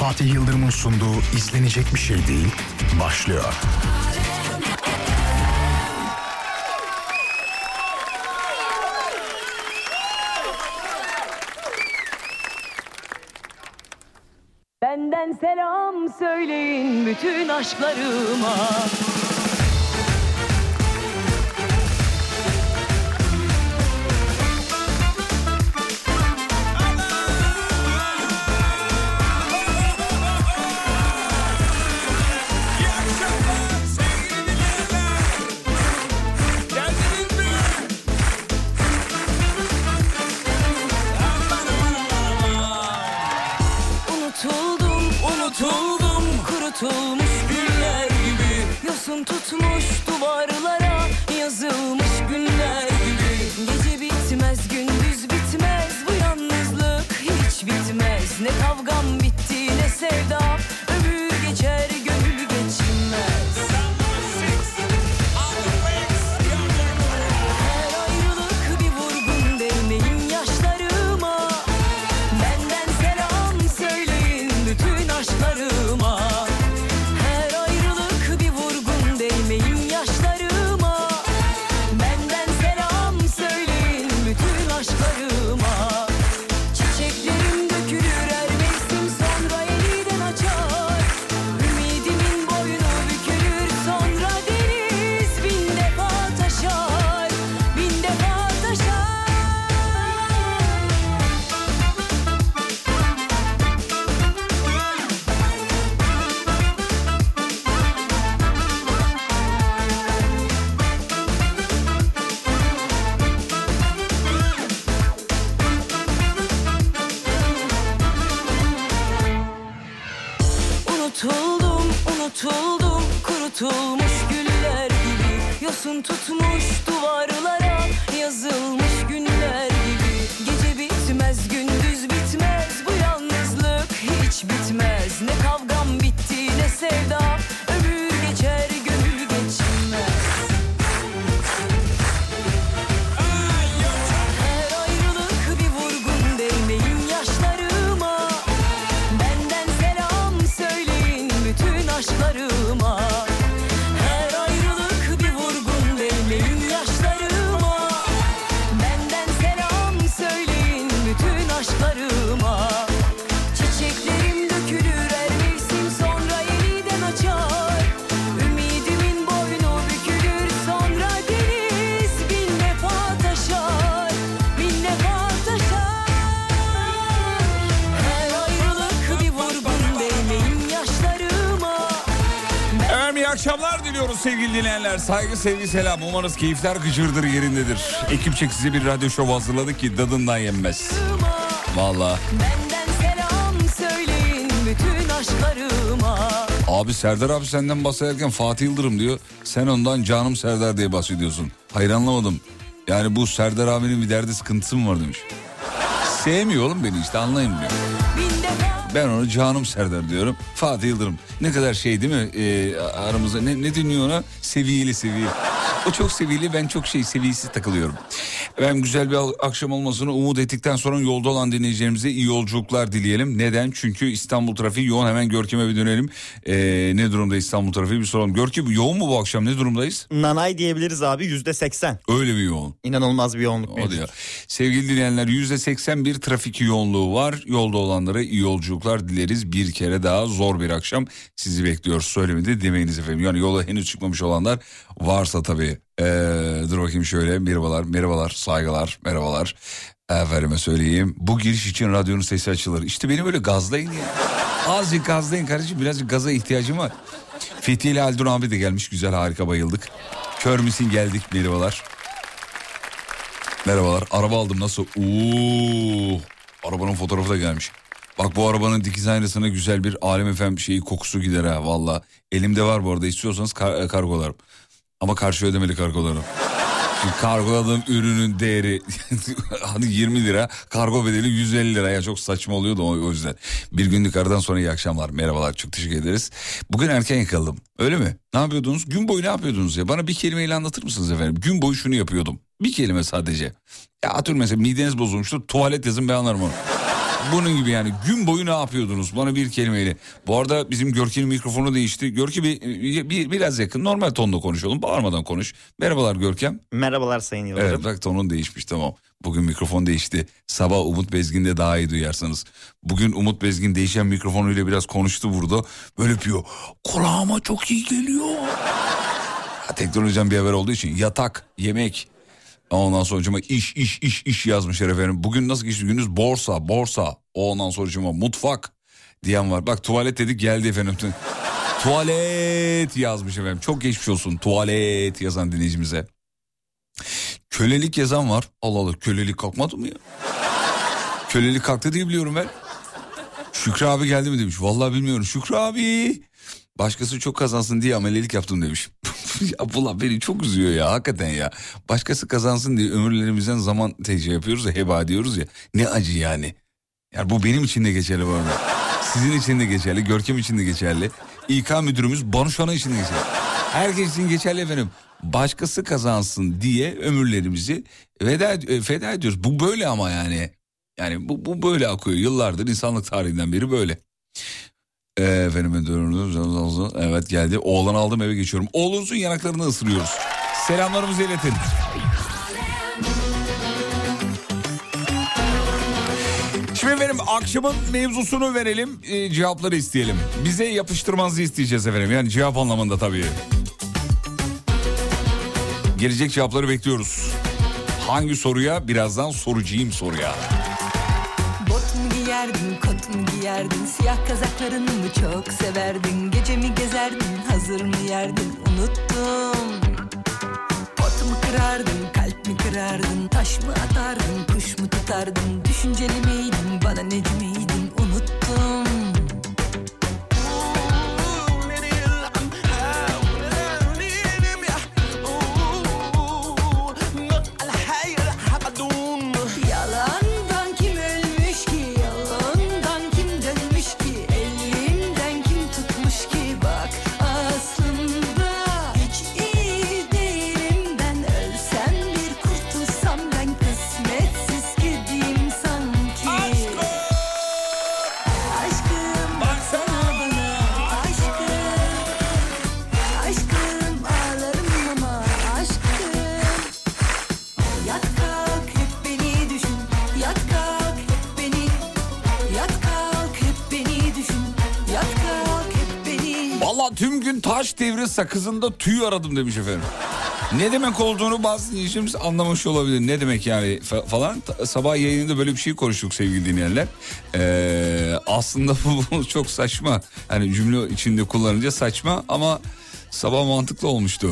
Fatih Yıldırım'ın sunduğu izlenecek bir şey değil başlıyor. Benden selam söyleyin bütün aşklarıma. Dinleyenler. Saygı, sevgi, selam. Umarız keyifler gıcırdır yerindedir. Ekipçe size bir radyo şov hazırladık ki dadından yenmez. Valla. Abi Serdar abi senden bahsederken Fatih Yıldırım diyor. Sen ondan canım Serdar diye bahsediyorsun. Hayır anlamadım. Yani bu Serdar abinin bir derdi sıkıntısı mı var demiş. Sevmiyor oğlum beni işte anlayın diyor. Bin defa Ben onu canım Serdar diyorum. Fatih Yıldırım. Ne kadar şey değil mi? Ee, aramızda ne, ne deniyor ona? Seviyeli seviyeli. O çok seviyeli ben çok şey seviyesiz takılıyorum. Ben güzel bir akşam olmasını umut ettikten sonra yolda olan dinleyicilerimize iyi yolculuklar dileyelim. Neden? Çünkü İstanbul trafiği yoğun. Hemen Görkem'e bir dönelim. Ee, ne durumda İstanbul trafiği bir soralım. Görkem yoğun mu bu akşam ne durumdayız? Nanay diyebiliriz abi yüzde seksen. Öyle bir yoğun. İnanılmaz bir yoğunluk O diyor. Sevgili dinleyenler yüzde 81 trafik yoğunluğu var. Yolda olanlara iyi yolculuklar dileriz. Bir kere daha zor bir akşam sizi bekliyoruz. Söylemedi demeyiniz efendim. Yani yola henüz çıkmamış olanlar varsa tabii. Ee, dur bakayım şöyle merhabalar, merhabalar, saygılar, merhabalar. Efendime söyleyeyim. Bu giriş için radyonun sesi açılır. İşte beni böyle gazlayın ya. Azıcık gazlayın kardeşim. Birazcık gaza ihtiyacım var. Fethi ile Haldun abi de gelmiş. Güzel harika bayıldık. Kör müsün geldik merhabalar. Merhabalar. Araba aldım nasıl? Oo. Arabanın fotoğrafı da gelmiş. Bak bu arabanın dikiz aynasına güzel bir Alem Efem şeyi kokusu gider ha valla. Elimde var bu arada istiyorsanız kar- kargolarım. Ama karşı ödemeli kargolarım. Çünkü kargoladığım ürünün değeri hadi 20 lira kargo bedeli 150 liraya çok saçma oluyor da o yüzden. Bir günlük aradan sonra iyi akşamlar merhabalar çok teşekkür ederiz. Bugün erken yakaladım öyle mi? Ne yapıyordunuz? Gün boyu ne yapıyordunuz ya? Bana bir kelimeyle anlatır mısınız efendim? Gün boyu şunu yapıyordum. Bir kelime sadece. Ya atıyorum mesela mideniz bozulmuştur tuvalet yazın ben anlarım onu. Bunun gibi yani gün boyu ne yapıyordunuz bana bir kelimeyle. Bu arada bizim Görkem'in mikrofonu değişti. Görkem bir, bir, biraz yakın normal tonda konuşalım bağırmadan konuş. Merhabalar Görkem. Merhabalar Sayın Yıldırım. Evet bak tonun değişmiş tamam. Bugün mikrofon değişti. Sabah Umut Bezgin'de daha iyi duyarsanız. Bugün Umut Bezgin değişen mikrofonuyla biraz konuştu burada. Böyle yapıyor. Kulağıma çok iyi geliyor. Teknolojiden bir haber olduğu için yatak, yemek. Ondan sonra iş iş iş iş yazmışlar efendim. Bugün nasıl geçti gününüz? Borsa, borsa. Ondan sonra mutfak diyen var. Bak tuvalet dedik geldi efendim. tuvalet yazmış efendim. Çok geçmiş olsun tuvalet yazan dinleyicimize. Kölelik yazan var. Allah Allah kölelik kalkmadı mı ya? kölelik kalktı diye biliyorum ben. Şükrü abi geldi mi demiş. Vallahi bilmiyorum. Şükrü abi. Başkası çok kazansın diye amelelik yaptım demiş. ya bu beni çok üzüyor ya hakikaten ya. Başkası kazansın diye ömürlerimizden zaman tecrübe yapıyoruz ya heba diyoruz ya. Ne acı yani. Yani bu benim için de geçerli bu arada. Sizin için de geçerli, Görkem için de geçerli. İK müdürümüz Banu Şan'a için de geçerli. Herkes için geçerli efendim. Başkası kazansın diye ömürlerimizi veda, e, feda ediyoruz. Bu böyle ama yani. Yani bu, bu böyle akıyor. Yıllardır insanlık tarihinden beri böyle. Ee, efendim evet geldi. Oğlan aldım eve geçiyorum. Oğlunuzun yanaklarını ısırıyoruz. Selamlarımızı iletin. Şimdi efendim akşamın mevzusunu verelim e, cevapları isteyelim. Bize yapıştırmanızı isteyeceğiz efendim yani cevap anlamında tabii. Gelecek cevapları bekliyoruz. Hangi soruya? Birazdan sorucuyum soruya. Giyerdin, kot mu giyerdin Siyah kazaklarını mı çok severdin Gece mi gezerdin, hazır mı yerdin Unuttum Pot mu kırardın, kalp mi kırardın Taş mı atardın, kuş mu tutardın Düşünceli miydin, bana neci miydin tüm gün taş devri sakızında tüy aradım demiş efendim. Ne demek olduğunu bazı dinleyicilerimiz anlamış olabilir. Ne demek yani fa- falan. Sabah yayınında böyle bir şey konuştuk sevgili dinleyenler. Ee, aslında bu çok saçma. Hani cümle içinde kullanınca saçma ama sabah mantıklı olmuştu.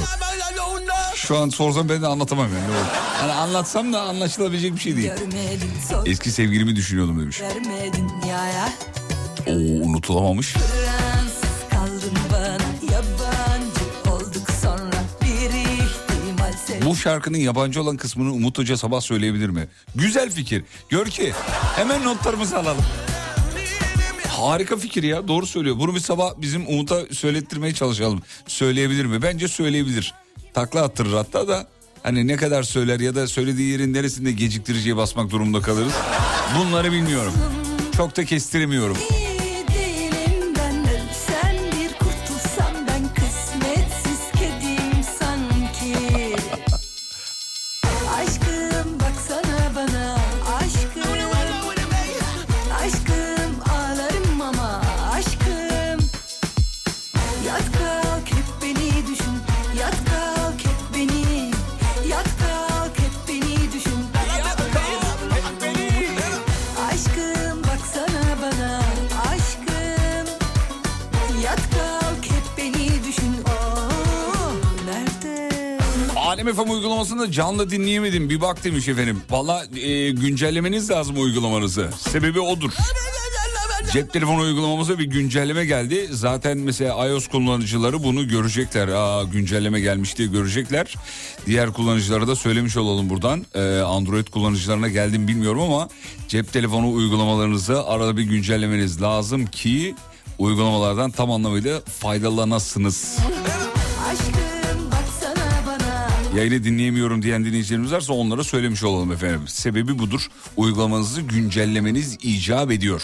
Şu an sorsam ben de anlatamam yani. Hani anlatsam da anlaşılabilecek bir şey değil. Eski sevgilimi düşünüyordum demiş. Oo unutulamamış. Fransız Bu şarkının yabancı olan kısmını Umut Hoca sabah söyleyebilir mi? Güzel fikir. Gör ki hemen notlarımızı alalım. Harika fikir ya doğru söylüyor. Bunu bir sabah bizim Umut'a söylettirmeye çalışalım. Söyleyebilir mi? Bence söyleyebilir. Takla attırır hatta da hani ne kadar söyler ya da söylediği yerin neresinde geciktiriciye basmak durumunda kalırız. Bunları bilmiyorum. Çok da kestiremiyorum. Alem FM uygulamasını canlı dinleyemedim bir bak demiş efendim. Valla e, güncellemeniz lazım uygulamanızı. Sebebi odur. Cep telefonu uygulamamıza bir güncelleme geldi. Zaten mesela iOS kullanıcıları bunu görecekler. Aa güncelleme gelmiş diye görecekler. Diğer kullanıcılara da söylemiş olalım buradan. Ee, Android kullanıcılarına geldim bilmiyorum ama cep telefonu uygulamalarınızı arada bir güncellemeniz lazım ki uygulamalardan tam anlamıyla faydalanasınız. Aşkım Yayını dinleyemiyorum diyen dinleyicilerimiz varsa onlara söylemiş olalım efendim. Sebebi budur. Uygulamanızı güncellemeniz icap ediyor.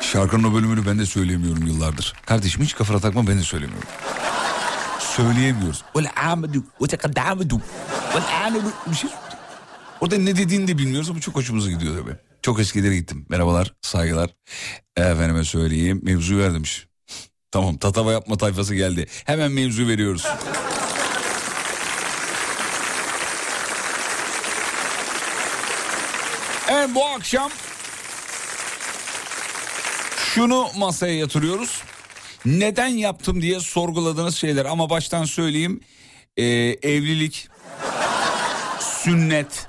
Şarkının o bölümünü ben de söyleyemiyorum yıllardır. Kardeşim hiç kafana takma ben de söylemiyorum. Söyleyemiyoruz. Bir şey. Orada ne dediğini de bilmiyoruz ama çok hoşumuza gidiyor tabii. Çok eskilere gittim. Merhabalar, saygılar. Efendime söyleyeyim. Mevzu vermiş. Tamam tatava yapma tayfası geldi. Hemen mevzu veriyoruz. Evet bu akşam şunu masaya yatırıyoruz. Neden yaptım diye sorguladığınız şeyler ama baştan söyleyeyim. Ee, evlilik, sünnet,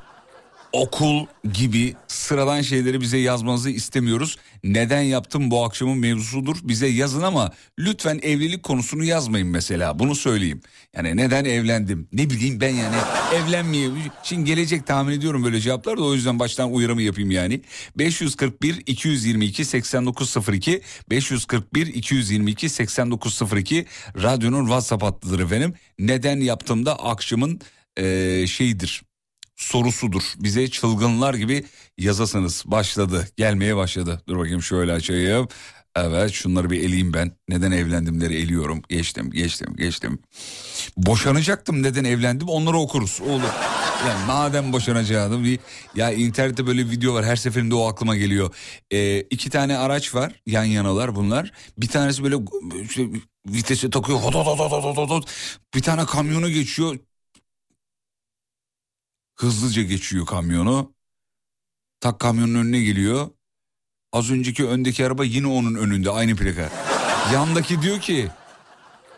okul gibi sıradan şeyleri bize yazmanızı istemiyoruz. Neden yaptım bu akşamın mevzusudur bize yazın ama lütfen evlilik konusunu yazmayın mesela bunu söyleyeyim. Yani neden evlendim ne bileyim ben yani evlenmeyeyim. Şimdi gelecek tahmin ediyorum böyle cevaplar da o yüzden baştan uyarımı yapayım yani. 541 222 8902 541 222 8902 radyonun WhatsApp hattıdır efendim. Neden yaptım da akşamın eee şeyidir sorusudur. Bize çılgınlar gibi yazasınız. Başladı. Gelmeye başladı. Dur bakayım şöyle açayım. Evet şunları bir eleyeyim ben. Neden evlendimleri eliyorum. Geçtim geçtim geçtim. Boşanacaktım neden evlendim onları okuruz. Olur. Yani madem boşanacaktım. bir- Ya internette böyle video var her seferinde o aklıma geliyor. Ee, iki tane araç var yan yanalar bunlar. Bir tanesi böyle işte vitese takıyor. Bir tane kamyonu geçiyor hızlıca geçiyor kamyonu. Tak kamyonun önüne geliyor. Az önceki öndeki araba yine onun önünde aynı plaka. Yandaki diyor ki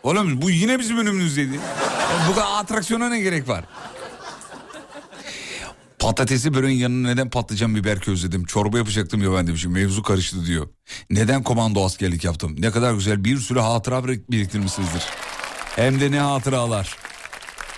oğlum bu yine bizim önümüzdeydi. Yani bu kadar atraksiyona ne gerek var? Patatesi böreğin yanına neden patlıcan biber közledim? Çorba yapacaktım ya ben demişim. Mevzu karıştı diyor. Neden komando askerlik yaptım? Ne kadar güzel bir sürü hatıra birik- biriktirmişsinizdir. Hem de ne hatıralar.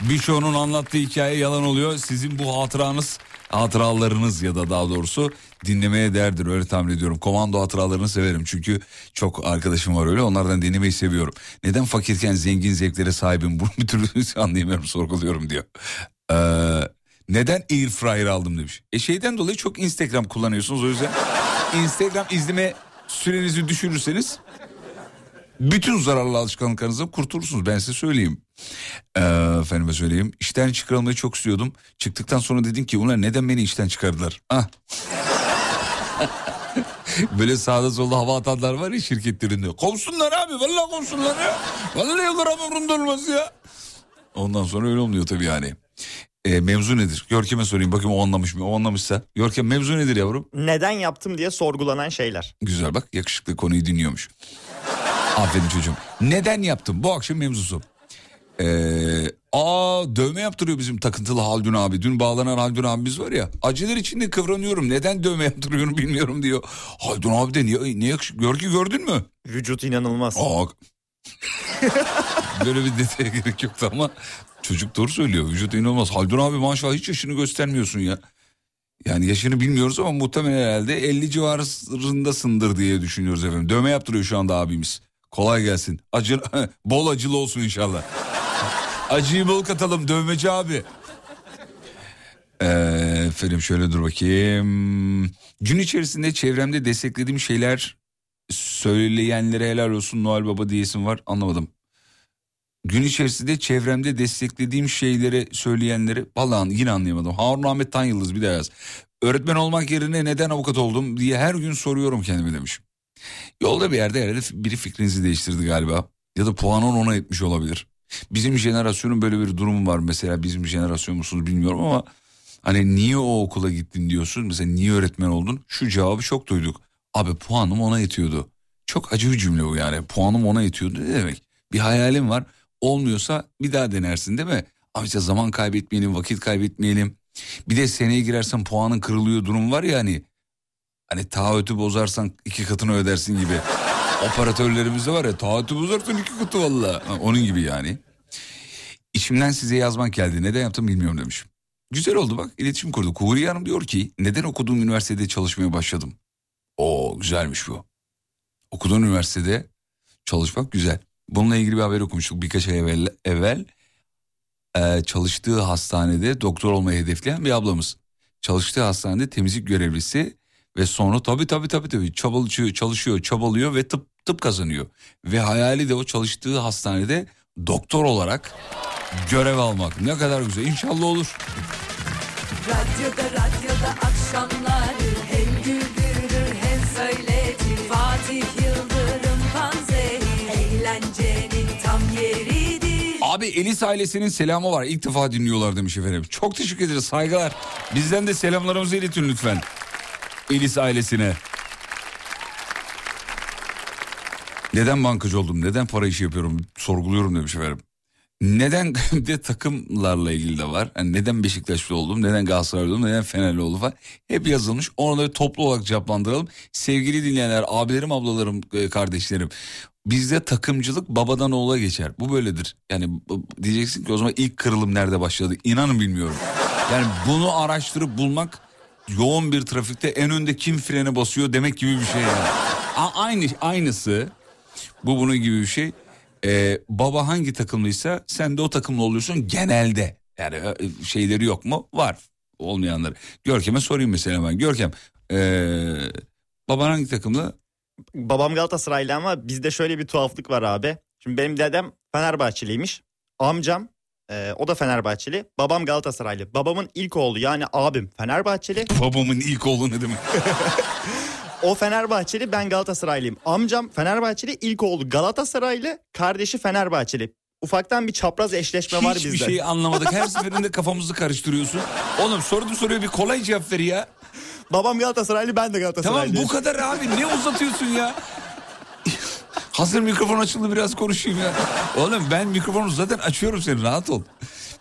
Birçoğunun anlattığı hikaye yalan oluyor. Sizin bu hatıranız, hatıralarınız ya da daha doğrusu dinlemeye değerdir öyle tahmin ediyorum. Komando hatıralarını severim çünkü çok arkadaşım var öyle onlardan dinlemeyi seviyorum. Neden fakirken zengin zevklere sahibim bunu bir türlü anlayamıyorum sorguluyorum diyor. Ee, neden air fryer aldım demiş. E şeyden dolayı çok Instagram kullanıyorsunuz o yüzden Instagram izleme sürenizi düşürürseniz bütün zararlı alışkanlıklarınızdan kurtulursunuz ben size söyleyeyim. Ee, efendime söyleyeyim. İşten çıkarılmayı çok istiyordum. Çıktıktan sonra dedim ki ulan neden beni işten çıkardılar? Ah. Böyle sağda solda hava atanlar var ya şirketlerinde. Kovsunlar abi vallahi kovsunlar ya. Vallahi yıllar umurumda olmaz ya. Ondan sonra öyle olmuyor tabii yani. Ee, mevzu nedir? Görkem'e sorayım bakayım o anlamış mı? O anlamışsa. Görkem mevzu nedir yavrum? Neden yaptım diye sorgulanan şeyler. Güzel bak yakışıklı konuyu dinliyormuş. Aferin çocuğum. Neden yaptım? Bu akşam mevzusu. Ee, aa dövme yaptırıyor bizim takıntılı Haldun abi. Dün bağlanan Haldun abimiz var ya. Acılar içinde kıvranıyorum. Neden dövme yaptırıyorum bilmiyorum diyor. Haldun abi de niye, niye yakış- Görkü gördün mü? Vücut inanılmaz. Aa. Böyle bir detaya gerek yoktu ama çocuk doğru söylüyor. Vücut inanılmaz. Haldun abi maşallah hiç yaşını göstermiyorsun ya. Yani yaşını bilmiyoruz ama muhtemelen herhalde 50 civarındasındır diye düşünüyoruz efendim. Dövme yaptırıyor şu anda abimiz. Kolay gelsin. Acı, bol acılı olsun inşallah. Acıyı bol katalım dövmeci abi. Ee, efendim şöyle dur bakayım. Gün içerisinde çevremde desteklediğim şeyler söyleyenlere helal olsun Noel Baba diyesim var anlamadım. Gün içerisinde çevremde desteklediğim şeyleri söyleyenleri vallahi yine anlayamadım. Harun Ahmet Tan Yıldız bir daha yaz. Öğretmen olmak yerine neden avukat oldum diye her gün soruyorum kendime demiş. Yolda bir yerde herhalde biri fikrinizi değiştirdi galiba. Ya da puanın ona etmiş olabilir. Bizim jenerasyonun böyle bir durumu var mesela bizim jenerasyon musunuz bilmiyorum ama hani niye o okula gittin diyorsun mesela niye öğretmen oldun şu cevabı çok duyduk. Abi puanım ona yetiyordu. Çok acı bir cümle bu yani puanım ona yetiyordu ne demek? Bir hayalim var olmuyorsa bir daha denersin değil mi? Abi işte zaman kaybetmeyelim vakit kaybetmeyelim. Bir de seneye girersen puanın kırılıyor durum var ya hani. Hani taahhütü bozarsan iki katını ödersin gibi. Operatörlerimiz de var ya taahhütü bozarsan iki katı valla. Onun gibi yani. İçimden size yazmak geldi. Neden yaptım bilmiyorum demiş. Güzel oldu bak iletişim kurduk. Huriye Hanım diyor ki neden okuduğum üniversitede çalışmaya başladım? Oo güzelmiş bu. Okuduğun üniversitede çalışmak güzel. Bununla ilgili bir haber okumuştuk birkaç ay evvel. evvel e, çalıştığı hastanede doktor olmayı hedefleyen bir ablamız. Çalıştığı hastanede temizlik görevlisi ve sonra tabii tabii tabii tabii çabalıyor, çalışıyor, çabalıyor ve tıp tıp kazanıyor. Ve hayali de o çalıştığı hastanede doktor olarak görev almak. Ne kadar güzel. İnşallah olur. Radyoda radyoda akşamları hem güldürür hem söyletir Fatih Yıldırım Panzehir eğlencenin tam yeridir Abi Elis ailesinin selamı var. İlk defa dinliyorlar demiş efendim. Çok teşekkür ederiz. Saygılar. Bizden de selamlarımızı iletin lütfen. Elis ailesine. Neden bankacı oldum? Neden para işi yapıyorum? Sorguluyorum demiş efendim. Neden de takımlarla ilgili de var. Yani neden Beşiktaşlı oldum, neden Galatasaraylı oldum, neden Fenerli oldum falan. Hep yazılmış. Onları toplu olarak cevaplandıralım. Sevgili dinleyenler, abilerim, ablalarım, e, kardeşlerim. Bizde takımcılık babadan oğula geçer. Bu böyledir. Yani diyeceksin ki o zaman ilk kırılım nerede başladı? İnanın bilmiyorum. Yani bunu araştırıp bulmak yoğun bir trafikte en önde kim frene basıyor demek gibi bir şey yani. A- aynı aynısı bu bunun gibi bir şey. Ee, baba hangi takımlıysa sen de o takımlı oluyorsun genelde. Yani e, şeyleri yok mu? Var olmayanları. Görkem'e sorayım mesela ben. Görkem ee, baban hangi takımlı? Babam Galatasaraylı ama bizde şöyle bir tuhaflık var abi. Şimdi benim dedem Fenerbahçeliymiş. Amcam e, o da Fenerbahçeli. Babam Galatasaraylı. Babamın ilk oğlu yani abim Fenerbahçeli. Babamın ilk oğlu ne demek? O Fenerbahçeli ben Galatasaraylıyım. Amcam Fenerbahçeli ilk oğlu Galatasaraylı. Kardeşi Fenerbahçeli. Ufaktan bir çapraz eşleşme var Hiçbir bizde. şey anlamadık. Her seferinde kafamızı karıştırıyorsun. Oğlum sordu soruyor bir kolay cevap ver ya. Babam Galatasaraylı ben de Tamam Galatasaraylıyım. bu kadar abi ne uzatıyorsun ya? Hazır mikrofon açıldı biraz konuşayım ya. Oğlum ben mikrofonu zaten açıyorum seni rahat ol.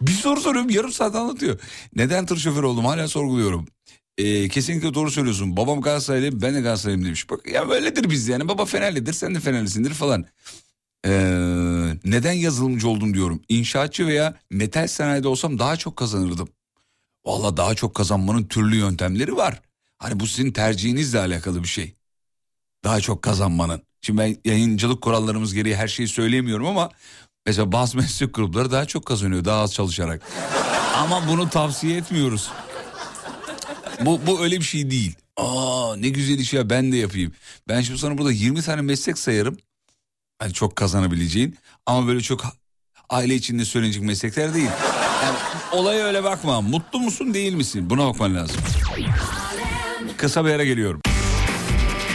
Bir soru soruyorum yarım saat anlatıyor. Neden tır şoförü oldum hala sorguluyorum. Ee, kesinlikle doğru söylüyorsun. Babam Galatasaraylı ben de Galatasaraylıyım demiş. Bak ya böyledir biz yani. Baba Fenerlidir sen de Fenerlisindir falan. Ee, neden yazılımcı oldum diyorum. İnşaatçı veya metal sanayide olsam daha çok kazanırdım. Valla daha çok kazanmanın türlü yöntemleri var. Hani bu sizin tercihinizle alakalı bir şey. Daha çok kazanmanın. Şimdi ben yayıncılık kurallarımız gereği her şeyi söyleyemiyorum ama mesela bazı meslek grupları daha çok kazanıyor daha az çalışarak. ama bunu tavsiye etmiyoruz. Bu, bu öyle bir şey değil. Aa ne güzel iş ya ben de yapayım. Ben şimdi sana burada 20 tane meslek sayarım. Hani çok kazanabileceğin ama böyle çok aile içinde söylenecek meslekler değil. Yani olaya öyle bakma. Mutlu musun değil misin? Buna bakman lazım. Kısa bir ara geliyorum.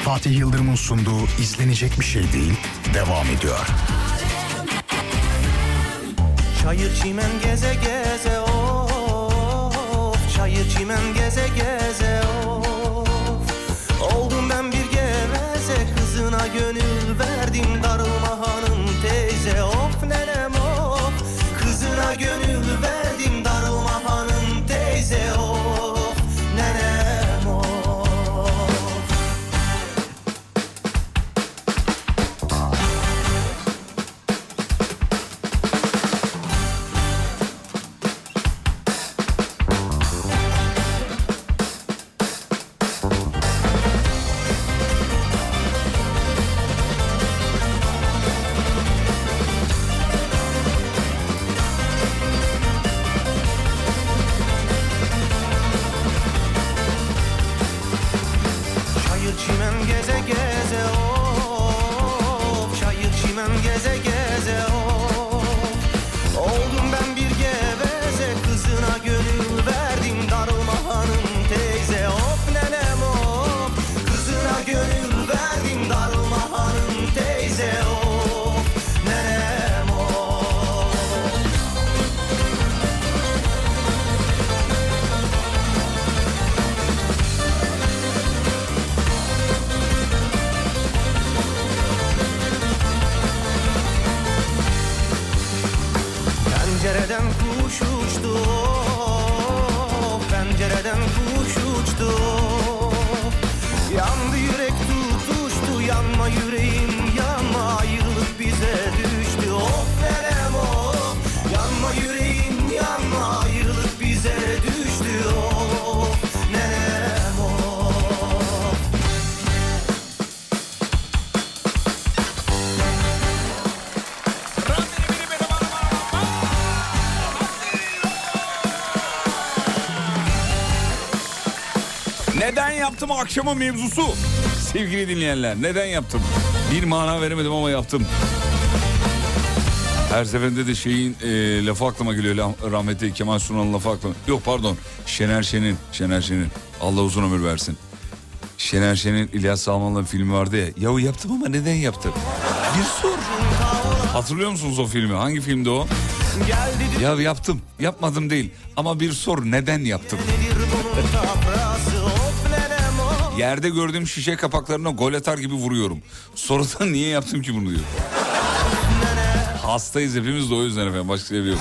Fatih Yıldırım'ın sunduğu izlenecek bir şey değil devam ediyor. Çayır çimen geze geze of Çayır çimen geze yaptım akşama mevzusu? Sevgili dinleyenler neden yaptım? Bir mana veremedim ama yaptım. Her seferinde de şeyin e, lafı aklıma geliyor. Rahmetli Kemal Sunal'ın lafı aklıma. Yok pardon. Şener Şen'in. Şener Şen'in. Allah uzun ömür versin. Şener Şen'in İlyas Salman'la filmi vardı ya. Yahu yaptım ama neden yaptım? Bir sor. Hatırlıyor musunuz o filmi? Hangi filmdi o? Ya yaptım. Yapmadım değil. Ama bir sor neden yaptım? Yerde gördüğüm şişe kapaklarına gol atar gibi vuruyorum. Sonradan niye yaptım ki bunu diyor. Hastayız hepimiz de o yüzden efendim. Başka sebebi yok.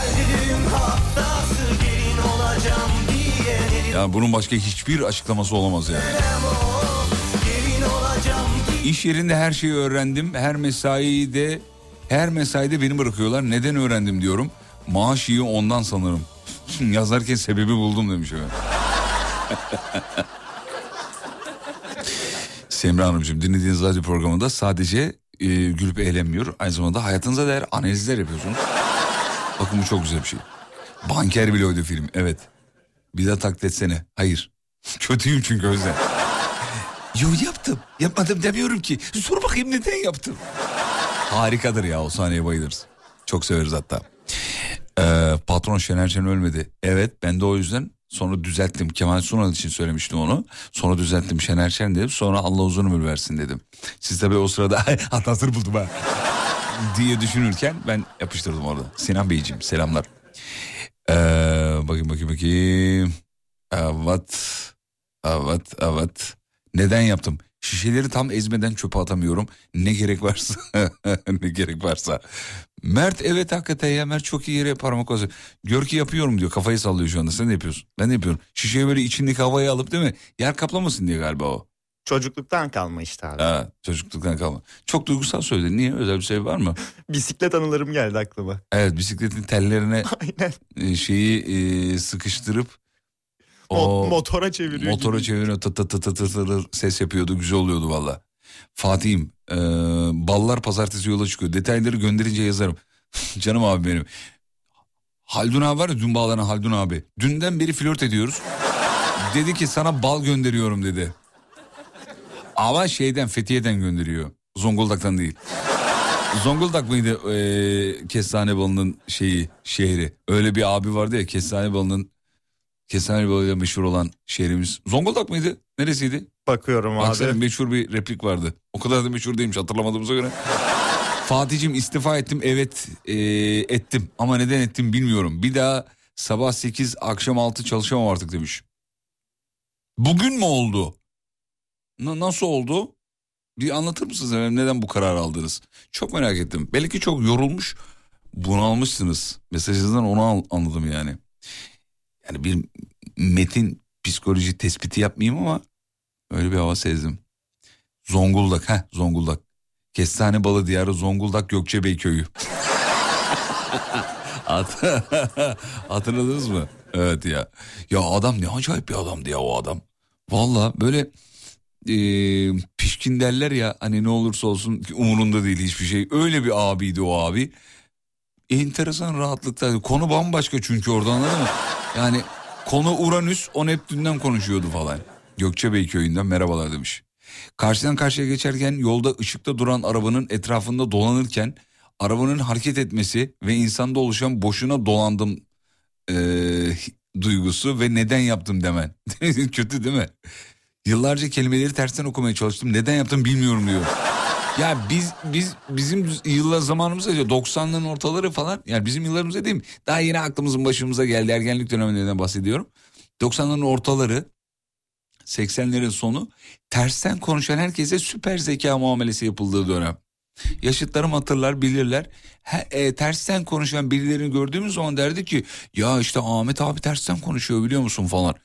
Olacağım diye Yani bunun başka hiçbir açıklaması olamaz yani. İş yerinde her şeyi öğrendim. Her mesaiyi de her mesaide beni bırakıyorlar. Neden öğrendim diyorum. Maaş iyi ondan sanırım. Yazarken sebebi buldum demiş efendim. Semra Hanımcığım dinlediğiniz radyo programında sadece e, gülüp eğlenmiyor. Aynı zamanda hayatınıza dair analizler yapıyorsunuz. Bakın bu çok güzel bir şey. Banker bile oydu film evet. Bir daha taklit etsene. Hayır. Kötüyüm çünkü yüzden. Yo yaptım. Yapmadım demiyorum ki. Sor bakayım neden yaptım. Harikadır ya o sahneye bayılırız. Çok severiz hatta. Ee, patron Şener Şen ölmedi. Evet ben de o yüzden sonra düzelttim. Kemal Sunal için söylemiştim onu. Sonra düzelttim Şener Şen dedim. Sonra Allah uzun ömür versin dedim. Siz tabii o sırada hatasını buldum ha. diye düşünürken ben yapıştırdım orada. Sinan Beyciğim selamlar. Ee, bakayım bakayım bakayım. Evet. Evet evet. Neden yaptım? Şişeleri tam ezmeden çöpe atamıyorum. Ne gerek varsa. ne gerek varsa. Mert evet hakikaten ya Mert çok iyi yere parmak basıyor. Gör ki yapıyorum diyor. Kafayı sallıyor şu anda. Sen ne yapıyorsun? Ben de yapıyorum. Şişeyi böyle içindeki havayı alıp değil mi? Yer kaplamasın diye galiba o. Çocukluktan kalma işte abi. Ha, çocukluktan kalma. Çok duygusal söyledin. Niye? Özel bir şey var mı? Bisiklet anılarım geldi aklıma. Evet bisikletin tellerine Aynen. e, şeyi e, sıkıştırıp Mo- motora çeviriyor Motora gibi. çeviriyor tı tı tı tı tı tı ses yapıyordu güzel oluyordu valla. Fatih'im e, ballar pazartesi yola çıkıyor detayları gönderince yazarım. Canım abi benim. Haldun abi var ya dün bağlanan Haldun abi. Dünden beri flört ediyoruz. dedi ki sana bal gönderiyorum dedi. Ama şeyden Fethiye'den gönderiyor. Zonguldak'tan değil. Zonguldak mıydı e, kestane balının şeyi şehri? Öyle bir abi vardı ya kestane balının kestane balıyla meşhur olan şehrimiz. Zonguldak mıydı? Neresiydi? Bakıyorum Baksana abi. meşhur bir replik vardı. O kadar da meşhur değilmiş hatırlamadığımıza göre. Fatih'cim istifa ettim evet e, ettim ama neden ettim bilmiyorum. Bir daha sabah 8 akşam 6 çalışamam artık demiş. Bugün mü oldu? Na- nasıl oldu? Bir anlatır mısınız efendim neden bu karar aldınız? Çok merak ettim. Belki çok yorulmuş bunalmışsınız. Mesajınızdan onu anladım yani. Yani bir metin psikoloji tespiti yapmayayım ama öyle bir hava sezdim. Zonguldak ha Zonguldak. Kestane balı diyarı Zonguldak Gökçebey köyü. Hat- Hatırladınız mı? Evet ya. Ya adam ne acayip bir adamdı ya o adam. Valla böyle e, pişkin derler ya hani ne olursa olsun umurunda değil hiçbir şey. Öyle bir abiydi o abi. Enteresan rahatlıkta. Konu bambaşka çünkü orada anladın mı? Yani konu Uranüs o Neptün'den konuşuyordu falan. Gökçebey köyünden merhabalar demiş. Karşıdan karşıya geçerken yolda ışıkta duran arabanın etrafında dolanırken arabanın hareket etmesi ve insanda oluşan boşuna dolandım eee, duygusu ve neden yaptım demen. Kötü değil mi? Yıllarca kelimeleri tersten okumaya çalıştım. Neden yaptım bilmiyorum diyor. Ya biz biz bizim yıllar zamanımızda 90'ların ortaları falan yani bizim yıllarımızda değil? Daha yeni aklımızın başımıza geldi ergenlik döneminden bahsediyorum. 90'ların ortaları 80'lerin sonu tersten konuşan herkese süper zeka muamelesi yapıldığı dönem. Yaşıtlarım hatırlar bilirler. He, e, tersten konuşan birilerini gördüğümüz zaman derdi ki ya işte Ahmet abi tersten konuşuyor biliyor musun falan.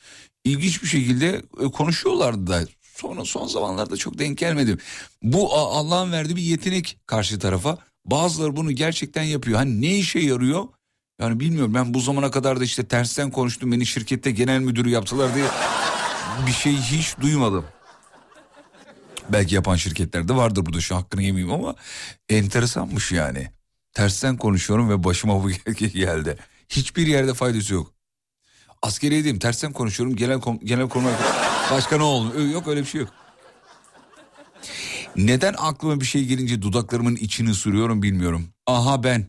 İlginç bir şekilde e, konuşuyorlardı da sonra son zamanlarda çok denk gelmedim. Bu Allah'ın verdiği bir yetenek karşı tarafa. Bazıları bunu gerçekten yapıyor. Hani ne işe yarıyor? Yani bilmiyorum ben bu zamana kadar da işte tersten konuştum beni şirkette genel müdürü yaptılar diye bir şey hiç duymadım. Belki yapan şirketlerde vardır burada şu hakkını yemeyeyim ama enteresanmış yani. Tersten konuşuyorum ve başıma bu geldi. Hiçbir yerde faydası yok. Askeriyedeyim tersten konuşuyorum genel genel kurmay Başka ne oldu? Yok öyle bir şey yok. Neden aklıma bir şey gelince dudaklarımın içini sürüyorum bilmiyorum. Aha ben.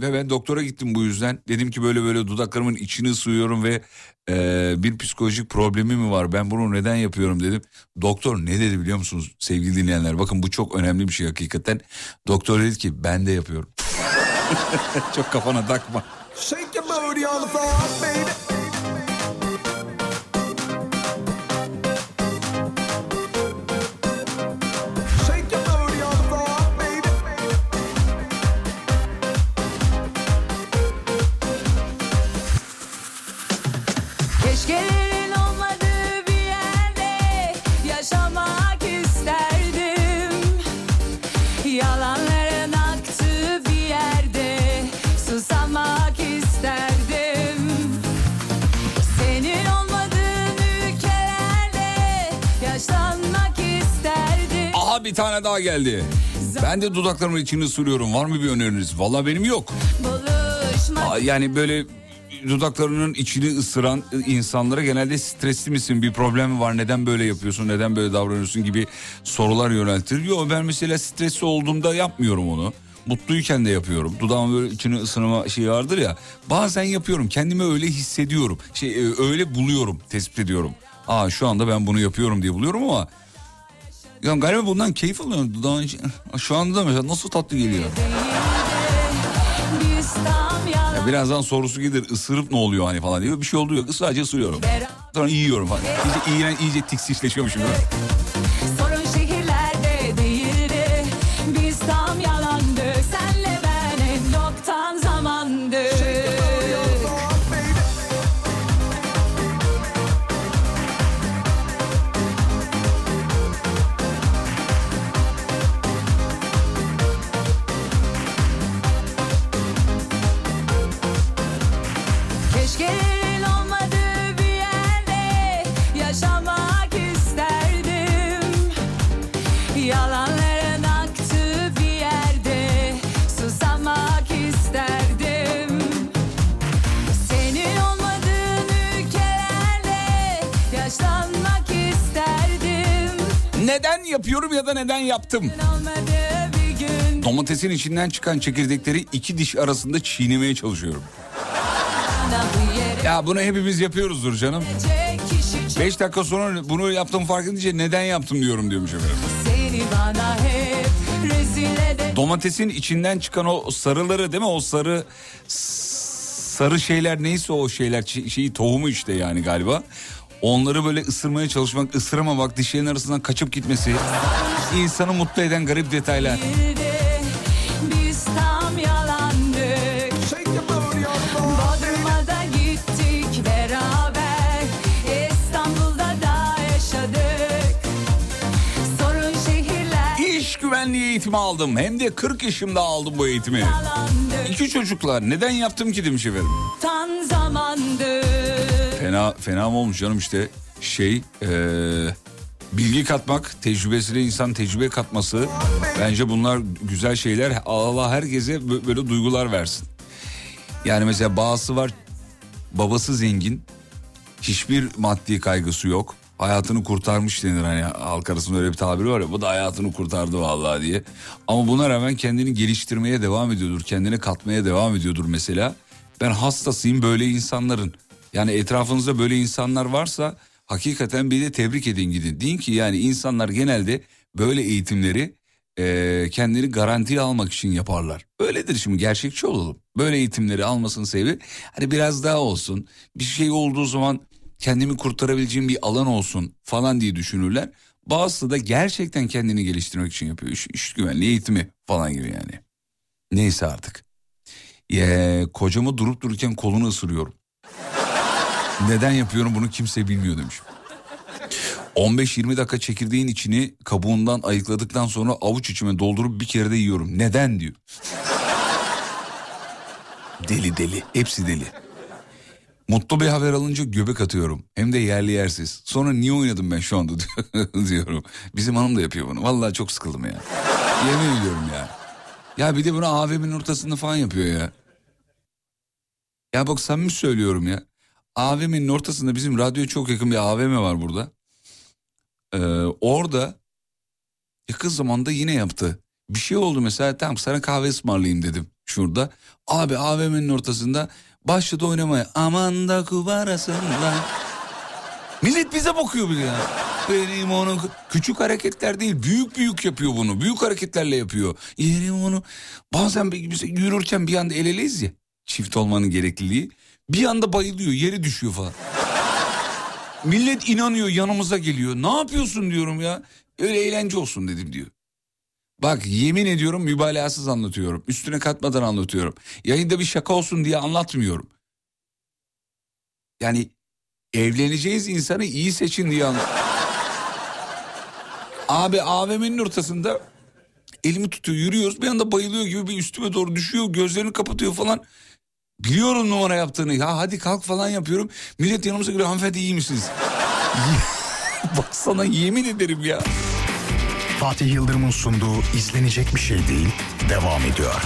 Ve ben doktora gittim bu yüzden. Dedim ki böyle böyle dudaklarımın içini suyuyorum ve e, bir psikolojik problemi mi var? Ben bunu neden yapıyorum dedim. Doktor ne dedi biliyor musunuz sevgili dinleyenler? Bakın bu çok önemli bir şey hakikaten. Doktor dedi ki ben de yapıyorum. çok kafana takma. Shake your booty on the floor, baby. Bir tane daha geldi. Ben de dudaklarımın içini sürüyorum. Var mı bir öneriniz? Valla benim yok. Aa, Yani böyle dudaklarının içini ısıran insanlara genelde stresli misin bir problem mi var neden böyle yapıyorsun neden böyle davranıyorsun gibi sorular yöneltir. Yok ben mesela stresli olduğumda yapmıyorum onu. Mutluyken de yapıyorum. Dudağımın böyle içini ısınma şeyi vardır ya. Bazen yapıyorum. Kendimi öyle hissediyorum. Şey e, öyle buluyorum, tespit ediyorum. Aa şu anda ben bunu yapıyorum diye buluyorum ama ya galiba bundan keyif alıyorum. Dudağın şu anda da mesela nasıl tatlı geliyor. Ya birazdan sorusu gelir ısırıp ne oluyor hani falan diyor. Bir şey oldu yok sadece ısırıyorum. Sonra yiyorum falan. İyice, iyice, iyice tiksizleşiyormuşum. Şehirlerde yapıyorum ya da neden yaptım? Domatesin içinden çıkan çekirdekleri iki diş arasında çiğnemeye çalışıyorum. Ya bunu hepimiz yapıyoruzdur canım. Beş dakika sonra bunu yaptım fark edince neden yaptım diyorum diyormuş efendim. Domatesin içinden çıkan o sarıları değil mi? O sarı sarı şeyler neyse o şeyler şeyi tohumu işte yani galiba. Onları böyle ısırmaya çalışmak, ısıramamak, dişlerin arasından kaçıp gitmesi insanı mutlu eden garip detaylar. Güvenliği eğitimi aldım. Hem de 40 yaşımda aldım bu eğitimi. İki çocuklar neden yaptım ki demiş efendim. Tan zamandı Fena fena mı olmuş canım işte şey eee, bilgi katmak, tecrübesine insan tecrübe katması. Bence bunlar güzel şeyler. Allah herkese bö- böyle duygular versin. Yani mesela bazısı var babası zengin. Hiçbir maddi kaygısı yok. Hayatını kurtarmış denir hani halk arasında öyle bir tabiri var ya bu da hayatını kurtardı vallahi diye. Ama buna rağmen kendini geliştirmeye devam ediyordur. Kendini katmaya devam ediyordur mesela. Ben hastasıyım böyle insanların. Yani etrafınızda böyle insanlar varsa hakikaten bir de tebrik edin gidin. Deyin ki yani insanlar genelde böyle eğitimleri eee, kendini garantiye almak için yaparlar. Öyledir şimdi gerçekçi olalım. Böyle eğitimleri almasının sebebi hani biraz daha olsun. Bir şey olduğu zaman kendimi kurtarabileceğim bir alan olsun falan diye düşünürler. Bazısı da gerçekten kendini geliştirmek için yapıyor. İş, iş güvenliği eğitimi falan gibi yani. Neyse artık. Ye, kocamı durup dururken kolunu ısırıyorum. Neden yapıyorum bunu kimse bilmiyor demiş. 15-20 dakika çekirdeğin içini kabuğundan ayıkladıktan sonra avuç içime doldurup bir kere de yiyorum. Neden diyor. deli deli. Hepsi deli. Mutlu bir haber alınca göbek atıyorum. Hem de yerli yersiz. Sonra niye oynadım ben şu anda diyorum. Bizim hanım da yapıyor bunu. Vallahi çok sıkıldım ya. Yemin ediyorum ya. Ya bir de bunu AVM'nin ortasında falan yapıyor ya. Ya bak samimi söylüyorum ya. AVM'nin ortasında bizim radyoya çok yakın bir AVM var burada. Ee, orada yakın zamanda yine yaptı. Bir şey oldu mesela tamam sana kahve ısmarlayayım dedim şurada. Abi AVM'nin ortasında başladı oynamaya. Aman da kubarasında. Millet bize bakıyor bile ya. Benim onu küçük hareketler değil büyük büyük yapıyor bunu. Büyük hareketlerle yapıyor. Yerim onu bazen biz yürürken bir anda el eleyiz ya. Çift olmanın gerekliliği. Bir anda bayılıyor yere düşüyor falan. Millet inanıyor yanımıza geliyor. Ne yapıyorsun diyorum ya. Öyle eğlence olsun dedim diyor. Bak yemin ediyorum mübalağasız anlatıyorum. Üstüne katmadan anlatıyorum. Yayında bir şaka olsun diye anlatmıyorum. Yani evleneceğiz insanı iyi seçin diye anlatıyorum. Abi AVM'nin ortasında elimi tutuyor yürüyoruz bir anda bayılıyor gibi bir üstüme doğru düşüyor gözlerini kapatıyor falan. Biliyorum numara yaptığını ya hadi kalk falan yapıyorum. Millet yanımıza geliyor hanımefendi iyi misiniz? Bak sana yemin ederim ya. Fatih Yıldırım'ın sunduğu izlenecek bir şey değil devam ediyor.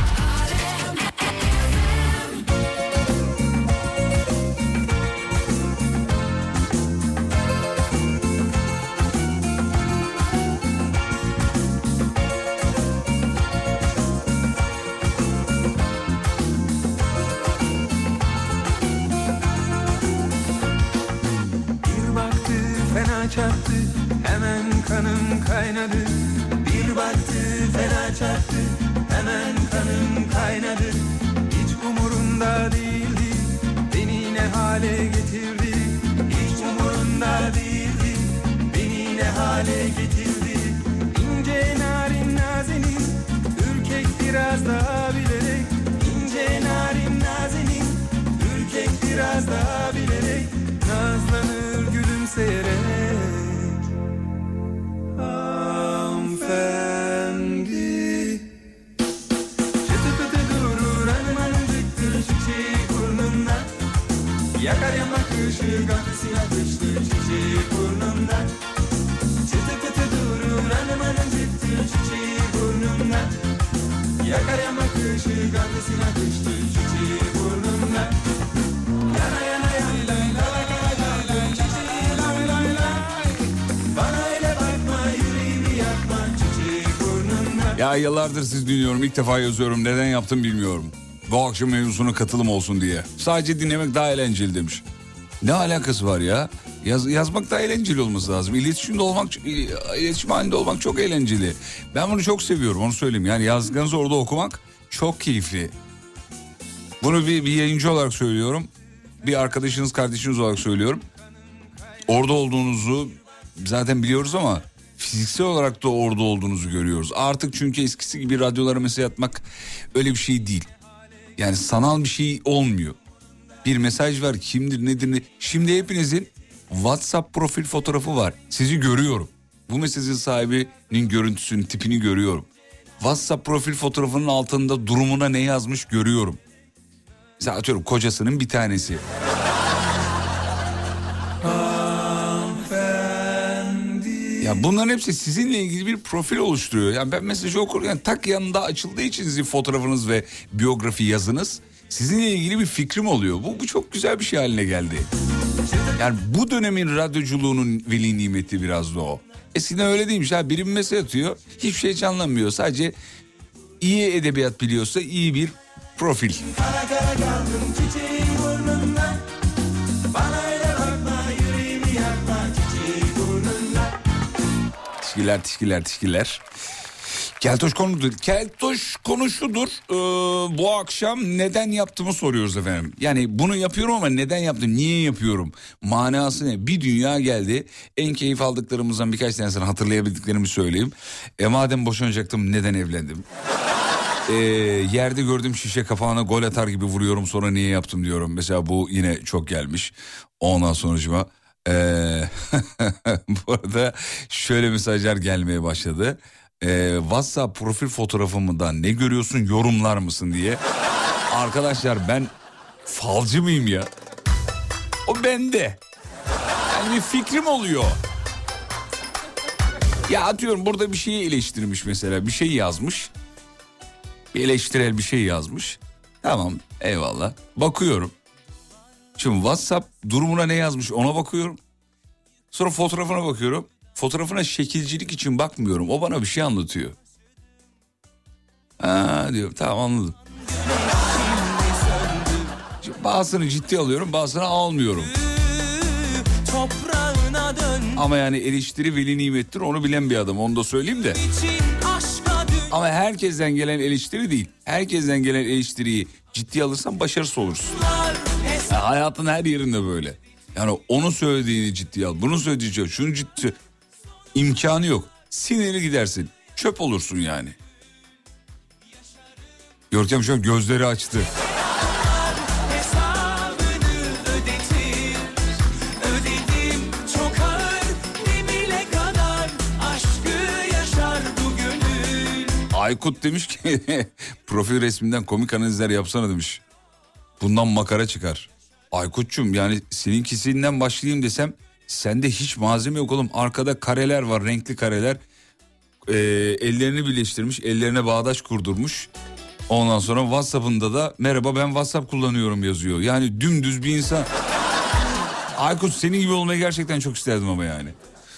Fena çarptı. Hemen kanım kaynadı. Bir baktı fena çarptı. Hemen kanım kaynadı. Hiç umurunda değildi. Beni ne hale getirdi? Hiç umurunda değildi. Beni ne hale getirdi? İnce narin nazenin ürkek biraz daha bilerek. İnce narin nazenin ürkek biraz daha bilerek. Nazlanır gülümseyerek çiçeği burnunda Çıtı pıtı durur hanım hanımcıktır çiçeği burnunda Yakar yamak ışığı gafesine yapıştır çiçeği burnunda Yana yana yay lay lay lay lay lay çiçeği lay lay lay Bana öyle bakma yüreğimi yakma çiçeği burnunda Ya yıllardır siz dinliyorum ilk defa yazıyorum neden yaptım bilmiyorum. Bu akşam mevzusuna katılım olsun diye. Sadece dinlemek daha eğlenceli demiş. Ne alakası var ya? Yaz, yazmak daha eğlenceli olması lazım. İletişimde olmak, iletişim halinde olmak çok eğlenceli. Ben bunu çok seviyorum onu söyleyeyim. Yani yazdıklarınızı orada okumak çok keyifli. Bunu bir, bir yayıncı olarak söylüyorum. Bir arkadaşınız, kardeşiniz olarak söylüyorum. Orada olduğunuzu zaten biliyoruz ama fiziksel olarak da orada olduğunuzu görüyoruz. Artık çünkü eskisi gibi radyolara mesaj atmak öyle bir şey değil. Yani sanal bir şey olmuyor. Bir mesaj var kimdir nedir ne. Şimdi hepinizin WhatsApp profil fotoğrafı var. Sizi görüyorum. Bu mesajın sahibinin görüntüsünü, tipini görüyorum. WhatsApp profil fotoğrafının altında durumuna ne yazmış görüyorum. Mesela atıyorum kocasının bir tanesi. Ya bunların hepsi sizinle ilgili bir profil oluşturuyor. Yani ben mesajı okurken tak yanında açıldığı için sizin fotoğrafınız ve biyografi yazınız sizinle ilgili bir fikrim oluyor. Bu, bu çok güzel bir şey haline geldi. Yani bu dönemin radyoculuğunun veli nimeti biraz da o. Eskiden öyle değilmiş ha biri bir mesaj atıyor hiçbir şey canlanmıyor sadece iyi edebiyat biliyorsa iyi bir profil. Kara kara kaldım Tişkiler tişkiler tişkiler. Keltoş konudur. Keltoş konu şudur. Ee, bu akşam neden yaptığımı soruyoruz efendim. Yani bunu yapıyorum ama neden yaptım? Niye yapıyorum? Manası ne? Bir dünya geldi. En keyif aldıklarımızdan birkaç tanesini hatırlayabildiklerimi söyleyeyim. E madem boşanacaktım neden evlendim? Ee, yerde gördüğüm şişe kapağına gol atar gibi vuruyorum sonra niye yaptım diyorum. Mesela bu yine çok gelmiş. Ondan sonucuma ee, bu arada şöyle mesajlar gelmeye başladı. Ee, WhatsApp profil fotoğrafımda ne görüyorsun yorumlar mısın diye. Arkadaşlar ben falcı mıyım ya? O bende. Yani bir fikrim oluyor. Ya atıyorum burada bir şeyi eleştirmiş mesela bir şey yazmış. Bir eleştirel bir şey yazmış. Tamam eyvallah bakıyorum. Şimdi WhatsApp durumuna ne yazmış ona bakıyorum. Sonra fotoğrafına bakıyorum. Fotoğrafına şekilcilik için bakmıyorum. O bana bir şey anlatıyor. Ha diyorum tamam anladım. Şimdi bazısını ciddi alıyorum bazısını almıyorum. Ama yani eleştiri veli nimettir onu bilen bir adam onu da söyleyeyim de. Ama herkesten gelen eleştiri değil. Herkesten gelen eleştiriyi ciddi alırsan başarısız olursun. hesap Ya hayatın her yerinde böyle. Yani onun söylediğini ciddiye al. Bunu söylediğini şunu ciddi imkanı yok. Siniri gidersin. Çöp olursun yani. Görkem şu an gözleri açtı. Aykut demiş ki profil resminden komik analizler yapsana demiş. Bundan makara çıkar. Aykut'cum yani seninkisinden başlayayım desem sende hiç malzeme yok oğlum. Arkada kareler var renkli kareler. Ee, ellerini birleştirmiş ellerine bağdaş kurdurmuş. Ondan sonra WhatsApp'ında da merhaba ben WhatsApp kullanıyorum yazıyor. Yani dümdüz bir insan. Aykut senin gibi olmayı gerçekten çok isterdim ama yani.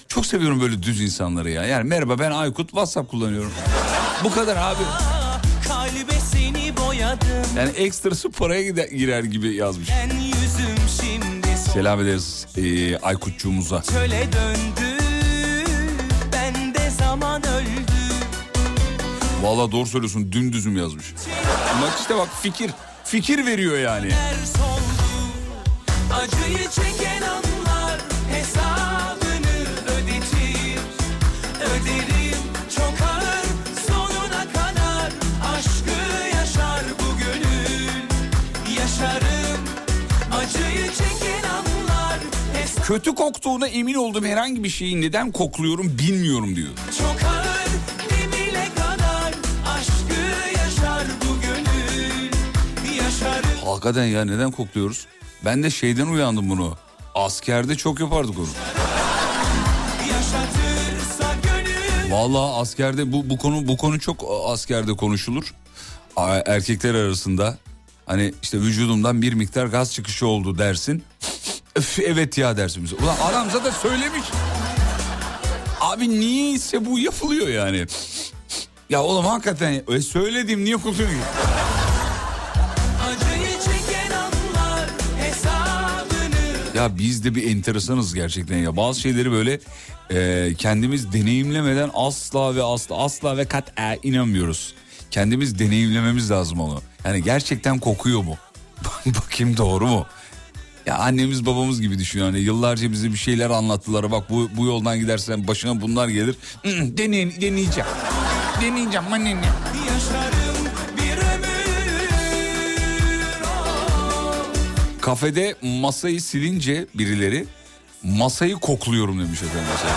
Çok seviyorum böyle düz insanları ya. Yani merhaba ben Aykut WhatsApp kullanıyorum. Bu kadar abi. Yani ekstrası paraya gider, girer gibi yazmış. Ben yüzüm şimdi Selam ederiz e, Aykutçuğumuza. çöle döndü Bende zaman öldü Vallahi doğru söylüyorsun dümdüzüm yazmış. Bak işte bak fikir fikir veriyor yani. Soldu Acıyı çeken Kötü koktuğuna emin olduğum herhangi bir şeyi neden kokluyorum bilmiyorum diyor. çok Hakikaten ya neden kokluyoruz? Ben de şeyden uyandım bunu. Askerde çok yapardık onu. Vallahi askerde bu bu konu bu konu çok askerde konuşulur. Erkekler arasında hani işte vücudumdan bir miktar gaz çıkışı oldu dersin. Öf, evet ya dersin. bize. Ulan adam zaten söylemiş. Abi niyeyse bu yapılıyor yani. Ya oğlum hakikaten e, söyledim niye hesabını Ya biz de bir enteresanız gerçekten ya. Bazı şeyleri böyle e, kendimiz deneyimlemeden asla ve asla asla ve kat inanmıyoruz. Kendimiz deneyimlememiz lazım onu. Yani gerçekten kokuyor mu? Bakayım doğru mu? Ya annemiz babamız gibi düşün yani yıllarca bize bir şeyler anlattılar. Bak bu, bu yoldan gidersen başına bunlar gelir. Hmm, deney, deneyeceğim. Deneyeceğim anne. yaşarım bir ömür oh. Kafede masayı silince birileri masayı kokluyorum demiş efendim mesela.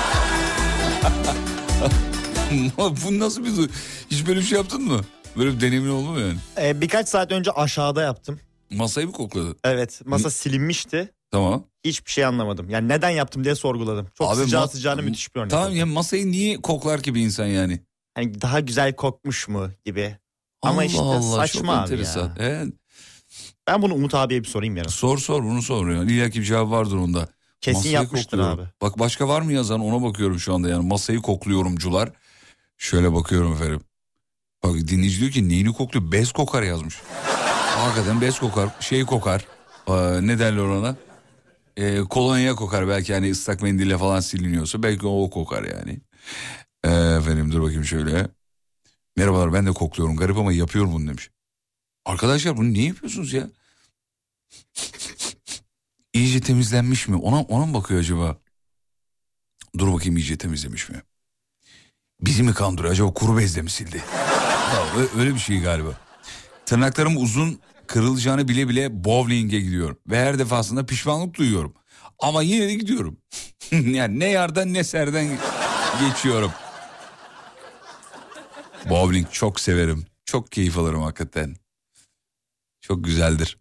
Bu nasıl bir Hiç böyle bir şey yaptın mı? Böyle bir deneyimin oldu mu yani? Ee, birkaç saat önce aşağıda yaptım. Masayı mı kokladın? Evet masa silinmişti. Tamam. Hiçbir şey anlamadım. Yani neden yaptım diye sorguladım. Çok Abi sıcağı ma- sıcağına müthiş bir örnek. Tamam oldu. ya masayı niye koklar ki bir insan yani? Hani daha güzel kokmuş mu gibi. Ama işte saçma çok abi enteresan. ya. Evet. Ben bunu Umut abiye bir sorayım yarın. Sor sor bunu sor. Yani. İlla ki bir cevap vardır onda. Kesin Masayı yapmıştır kokluyorum. abi. Bak başka var mı yazan ona bakıyorum şu anda yani masayı kokluyorumcular. Şöyle bakıyorum efendim. Bak dinleyici diyor ki neyini kokluyor? Bez kokar yazmış. Hakikaten bez kokar, şey kokar. Ee, ne derler ona? Ee, kolonya kokar belki hani ıslak mendille falan siliniyorsa belki o kokar yani. Ee, efendim dur bakayım şöyle. Merhabalar ben de kokluyorum garip ama yapıyorum bunu demiş. Arkadaşlar bunu niye yapıyorsunuz ya? İyice temizlenmiş mi? Ona, ona mı bakıyor acaba? Dur bakayım iyice temizlemiş mi? Bizi mi kandırıyor? Acaba kuru bezle mi sildi? Ya, öyle bir şey galiba. Tırnaklarım uzun kırılacağını bile bile bowling'e gidiyorum. Ve her defasında pişmanlık duyuyorum. Ama yine de gidiyorum. yani ne yardan ne serden geçiyorum. Bowling çok severim. Çok keyif alırım hakikaten. Çok güzeldir.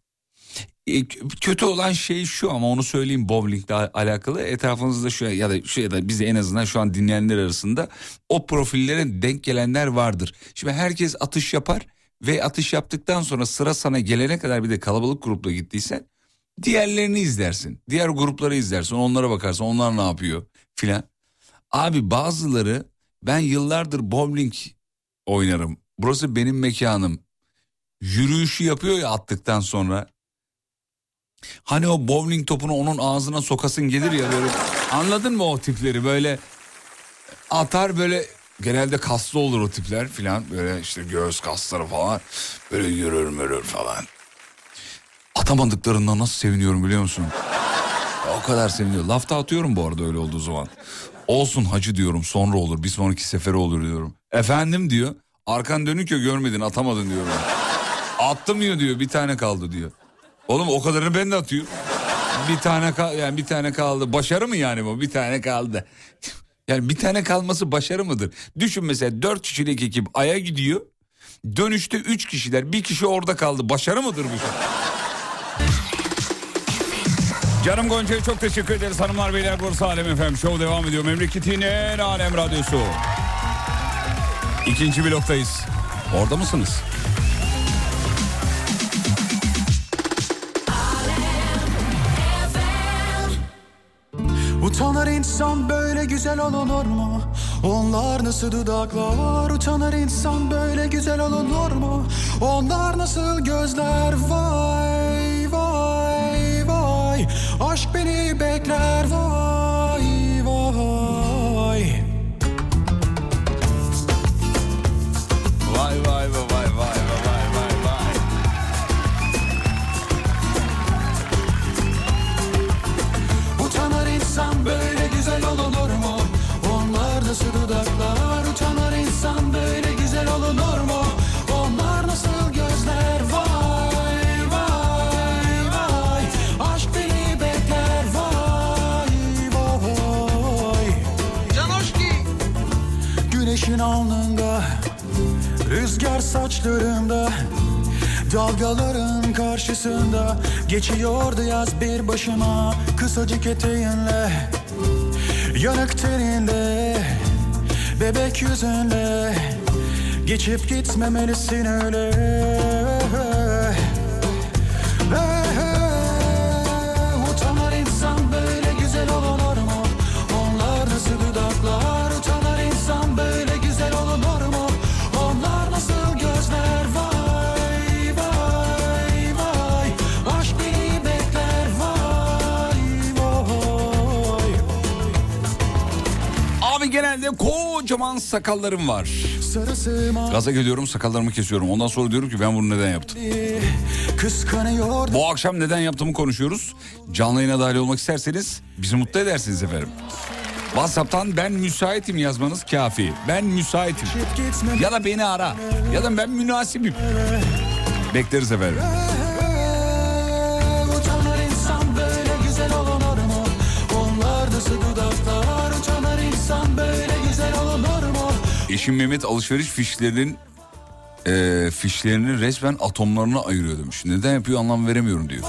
E, kötü olan şey şu ama onu söyleyeyim bowlingle al- alakalı etrafınızda şu ya da şu ya da bizi en azından şu an dinleyenler arasında o profillere denk gelenler vardır. Şimdi herkes atış yapar ve atış yaptıktan sonra sıra sana gelene kadar bir de kalabalık grupla gittiysen Diğerlerini izlersin. Diğer grupları izlersin. Onlara bakarsın. Onlar ne yapıyor filan. Abi bazıları ben yıllardır bowling oynarım. Burası benim mekanım. Yürüyüşü yapıyor ya attıktan sonra. Hani o bowling topunu onun ağzına sokasın gelir ya böyle. Anladın mı o tipleri böyle atar böyle genelde kaslı olur o tipler filan böyle işte göğüs kasları falan böyle yürür mürür falan. Atamadıklarından nasıl seviniyorum biliyor musun? O kadar seviniyorum. Lafta atıyorum bu arada öyle olduğu zaman. Olsun hacı diyorum sonra olur bir sonraki sefere olur diyorum. Efendim diyor arkan dönük ya görmedin atamadın diyorum. Attım diyor diyor bir tane kaldı diyor. Oğlum o kadarını ben de atıyorum. Bir tane kal yani bir tane kaldı. Başarı mı yani bu? Bir tane kaldı. Yani bir tane kalması başarı mıdır? Düşün mesela dört kişilik ekip Ay'a gidiyor. Dönüşte üç kişiler. Bir kişi orada kaldı. Başarı mıdır bu? Canım Gonca'ya çok teşekkür ederiz hanımlar beyler. Bursa Alem FM Show devam ediyor. Memleketin en alem radyosu. İkinci bloktayız. Orada mısınız? Utanır insan böyle güzel olunur mu? Onlar nasıl dudaklar Utanır insan böyle güzel olunur mu? Onlar nasıl gözler Vay vay vay Aşk beni bekler Vay insan böyle güzel olunur mu? Onlar nasıl dudaklar Utanır insan böyle güzel olunur mu? Onlar nasıl gözler? Vay vay vay. Aşk beni bekler. Vay vay Güneşin alnında Rüzgar saçlarımda Dalgaların karşısında Geçiyordu yaz bir başıma. Kısacık eteğinle Yanık teninde Bebek yüzünle Geçip gitmemelisin öyle Genelde kocaman sakallarım var. Gaza geliyorum sakallarımı kesiyorum. Ondan sonra diyorum ki ben bunu neden yaptım? Bu akşam neden yaptığımı konuşuyoruz. Canlı yayına dahil olmak isterseniz bizi mutlu edersiniz efendim. WhatsApp'tan ben müsaitim yazmanız kafi. Ben müsaitim. Ya da beni ara. Ya da ben münasibim. Bekleriz efendim. Eşim Mehmet alışveriş fişlerinin eee, fişlerini resmen atomlarına ayırıyor demiş. Neden yapıyor anlam veremiyorum diyor.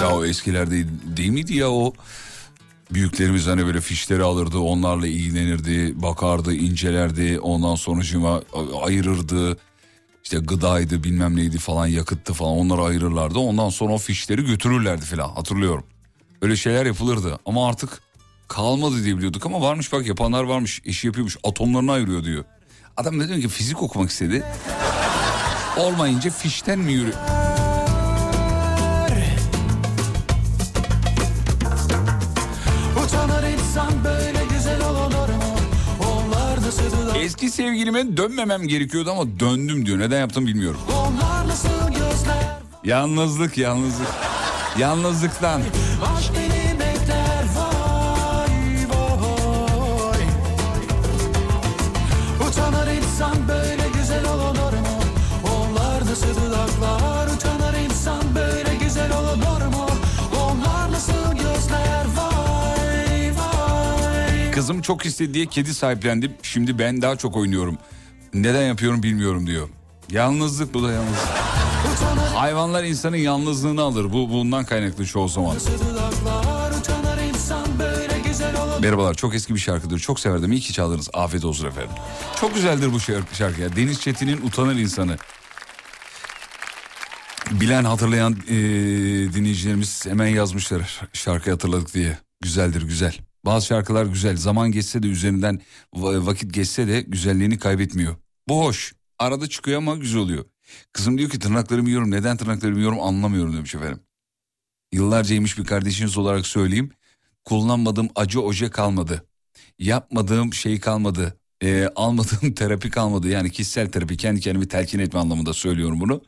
Ya o eskilerde değil miydi ya o? Büyüklerimiz hani böyle fişleri alırdı, onlarla ilgilenirdi, bakardı, incelerdi, ondan sonucuma ayırırdı. İşte gıdaydı bilmem neydi falan yakıttı falan onları ayırırlardı. Ondan sonra o fişleri götürürlerdi falan hatırlıyorum. Öyle şeyler yapılırdı ama artık kalmadı diye biliyorduk ama varmış bak yapanlar varmış. Eşi yapıyormuş atomlarını ayırıyor diyor. Adam da diyor ki fizik okumak istedi. Olmayınca fişten mi yürü? Böyle Eski sevgilime dönmemem gerekiyordu ama döndüm diyor. Neden yaptım bilmiyorum. Yalnızlık, yalnızlık. Yalnızlıktan. Aşk insan böyle güzel olunur mu? Onlar nasıl dudaklar Utanır insan böyle güzel olunur mu? Onlar nasıl gözler Kızım çok istedi diye kedi sahiplendim. Şimdi ben daha çok oynuyorum. Neden yapıyorum bilmiyorum diyor. Yalnızlık bu da yalnızlık. Hayvanlar insanın yalnızlığını alır. Bu bundan kaynaklı çoğu zaman. Merhabalar çok eski bir şarkıdır. Çok severdim. İyi ki çaldınız. Afiyet olsun efendim. Çok güzeldir bu şarkı, şarkı. Deniz Çetin'in Utanır insanı. Bilen hatırlayan e, dinleyicilerimiz hemen yazmışlar şarkıyı hatırladık diye. Güzeldir güzel. Bazı şarkılar güzel. Zaman geçse de üzerinden va- vakit geçse de güzelliğini kaybetmiyor. Bu hoş. Arada çıkıyor ama güzel oluyor. Kızım diyor ki tırnaklarımı yiyorum. Neden tırnaklarımı yiyorum anlamıyorum demiş efendim. Yıllarca yemiş bir kardeşiniz olarak söyleyeyim. Kullanmadığım acı oje kalmadı. Yapmadığım şey kalmadı. Ee, almadığım terapi kalmadı. Yani kişisel terapi kendi kendimi telkin etme anlamında söylüyorum bunu.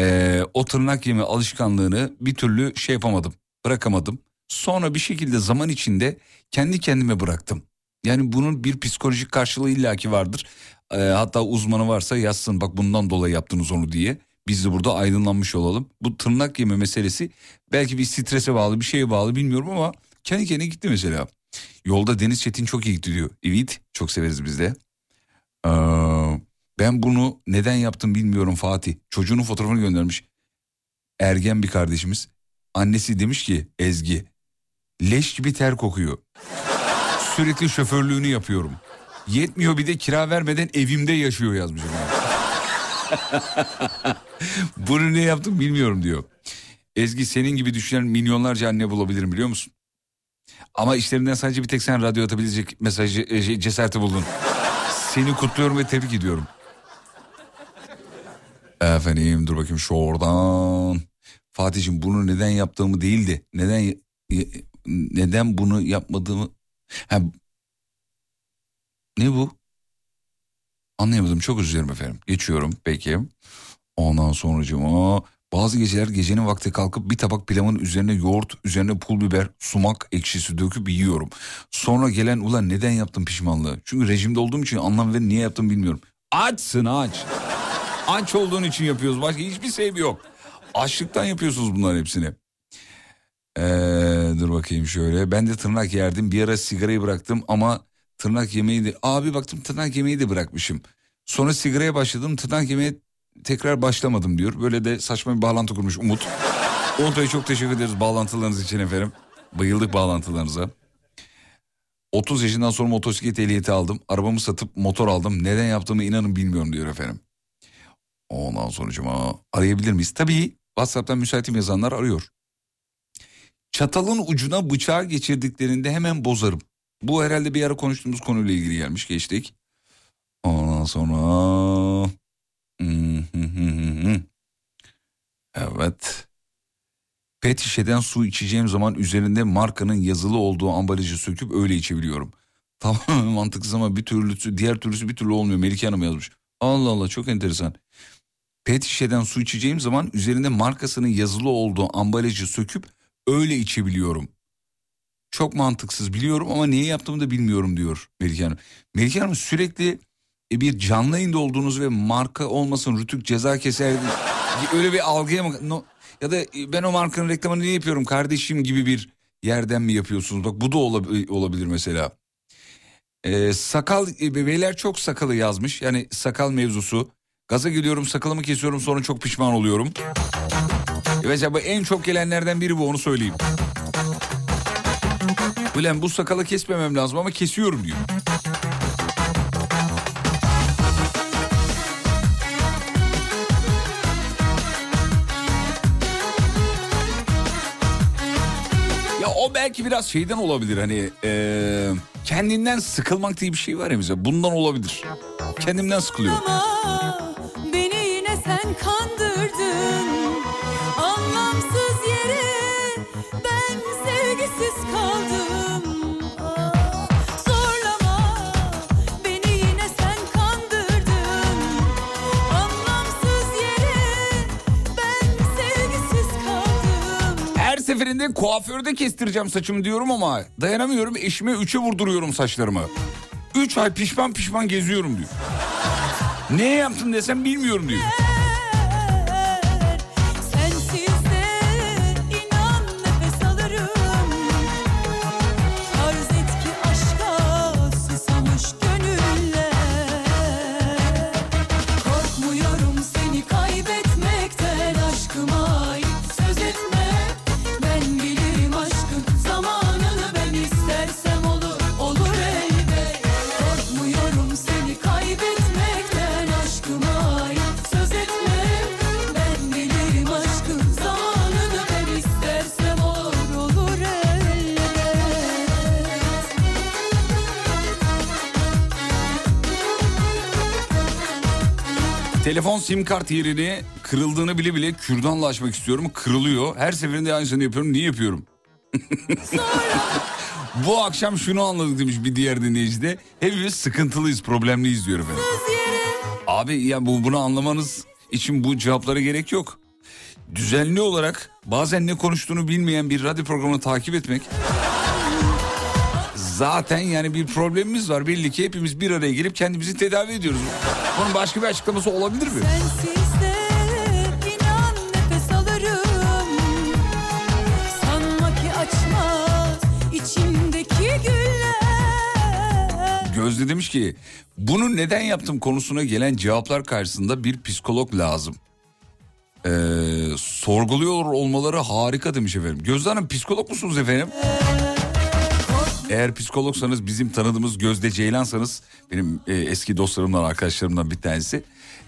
Ee, o tırnak yeme alışkanlığını bir türlü şey yapamadım. Bırakamadım. Sonra bir şekilde zaman içinde kendi kendime bıraktım. Yani bunun bir psikolojik karşılığı illaki vardır. Ee, hatta uzmanı varsa yazsın bak bundan dolayı yaptınız onu diye. Biz de burada aydınlanmış olalım. Bu tırnak yeme meselesi belki bir strese bağlı bir şeye bağlı bilmiyorum ama kendi kendine gitti mesela. Yolda Deniz Çetin çok iyi gitti diyor. Evet çok severiz biz de. Ee, ben bunu neden yaptım bilmiyorum Fatih. Çocuğunun fotoğrafını göndermiş. Ergen bir kardeşimiz. Annesi demiş ki Ezgi leş gibi ter kokuyor. Sürekli şoförlüğünü yapıyorum. Yetmiyor bir de kira vermeden evimde yaşıyor yazmış. Bunu ne yaptım bilmiyorum diyor. Ezgi senin gibi düşünen milyonlarca anne bulabilirim biliyor musun? Ama işlerinden sadece bir tek sen radyo atabilecek mesajı e, şey, cesareti buldun. Seni kutluyorum ve tebrik ediyorum. Efendim dur bakayım şu oradan. Fatih'im bunu neden yaptığımı değildi. Neden neden bunu yapmadığımı... Ha, ne bu? Anlayamadım çok özür dilerim efendim. Geçiyorum peki. Ondan sonracığıma bazı geceler gecenin vakti kalkıp bir tabak pilavın üzerine yoğurt, üzerine pul biber, sumak ekşisi döküp yiyorum. Sonra gelen ulan neden yaptım pişmanlığı? Çünkü rejimde olduğum için anlam ve niye yaptım bilmiyorum. Açsın aç. aç olduğun için yapıyoruz. Başka hiçbir sevgi yok. Açlıktan yapıyorsunuz bunların hepsini. Ee, dur bakayım şöyle. Ben de tırnak yerdim. Bir ara sigarayı bıraktım ama tırnak yemeği de... Abi baktım tırnak yemeği de bırakmışım. Sonra sigaraya başladım. Tırnak yemeği tekrar başlamadım diyor. Böyle de saçma bir bağlantı kurmuş Umut. Umut Bey çok teşekkür ederiz bağlantılarınız için efendim. Bayıldık bağlantılarınıza. 30 yaşından sonra motosiklet ehliyeti aldım. Arabamı satıp motor aldım. Neden yaptığımı inanın bilmiyorum diyor efendim. Ondan sonucuma arayabilir miyiz? Tabii WhatsApp'tan müsaitim yazanlar arıyor. Çatalın ucuna bıçağı geçirdiklerinde hemen bozarım. Bu herhalde bir ara konuştuğumuz konuyla ilgili gelmiş geçtik. Ondan sonra... Evet. Pet şişeden su içeceğim zaman üzerinde markanın yazılı olduğu ambalajı söküp öyle içebiliyorum. Tamam mantıksız ama bir türlüsü diğer türlüsü bir türlü olmuyor. Melike Hanım yazmış. Allah Allah çok enteresan. Pet şişeden su içeceğim zaman üzerinde markasının yazılı olduğu ambalajı söküp öyle içebiliyorum. Çok mantıksız biliyorum ama niye yaptığımı da bilmiyorum diyor Melike Hanım. Melike Hanım sürekli e, bir canlı yayında olduğunuz ve marka olmasın rütük ceza keser öyle bir algıya mı no, ya da e, ben o markanın reklamını niye yapıyorum kardeşim gibi bir yerden mi yapıyorsunuz? Bak bu da olabilir mesela. Ee, sakal e, beyler çok sakalı yazmış. Yani sakal mevzusu. Gaza geliyorum sakalımı kesiyorum sonra çok pişman oluyorum mesela bu en çok gelenlerden biri bu onu söyleyeyim Ulan bu sakalı kesmemem lazım ama kesiyorum diyor. Ya o belki biraz şeyden olabilir hani e, kendinden sıkılmak diye bir şey var ya bize bundan olabilir. Kendimden sıkılıyor. Ama beni yine sen kandırdın seferinde kuaförde kestireceğim saçımı diyorum ama dayanamıyorum eşime üçe vurduruyorum saçlarımı. Üç ay pişman pişman geziyorum diyor. Ne yaptım desem bilmiyorum diyor. Telefon sim kart yerini kırıldığını bile bile kürdanla açmak istiyorum. Kırılıyor. Her seferinde aynısını yapıyorum. Niye yapıyorum? Bu akşam şunu anladık demiş bir diğer dinleyici de. Hepimiz sıkıntılıyız, problemliyiz diyor efendim. Abi ya bu bunu anlamanız için bu cevaplara gerek yok. Düzenli olarak bazen ne konuştuğunu bilmeyen bir radyo programını takip etmek zaten yani bir problemimiz var. Belli ki hepimiz bir araya gelip kendimizi tedavi ediyoruz. Bunun başka bir açıklaması olabilir mi? Sensiz Gözde demiş ki bunu neden yaptım konusuna gelen cevaplar karşısında bir psikolog lazım. Ee, sorguluyor olmaları harika demiş efendim. Gözde Hanım psikolog musunuz efendim? Eğer psikologsanız bizim tanıdığımız Gözde Ceylansanız benim e, eski dostlarımdan arkadaşlarımdan bir tanesi.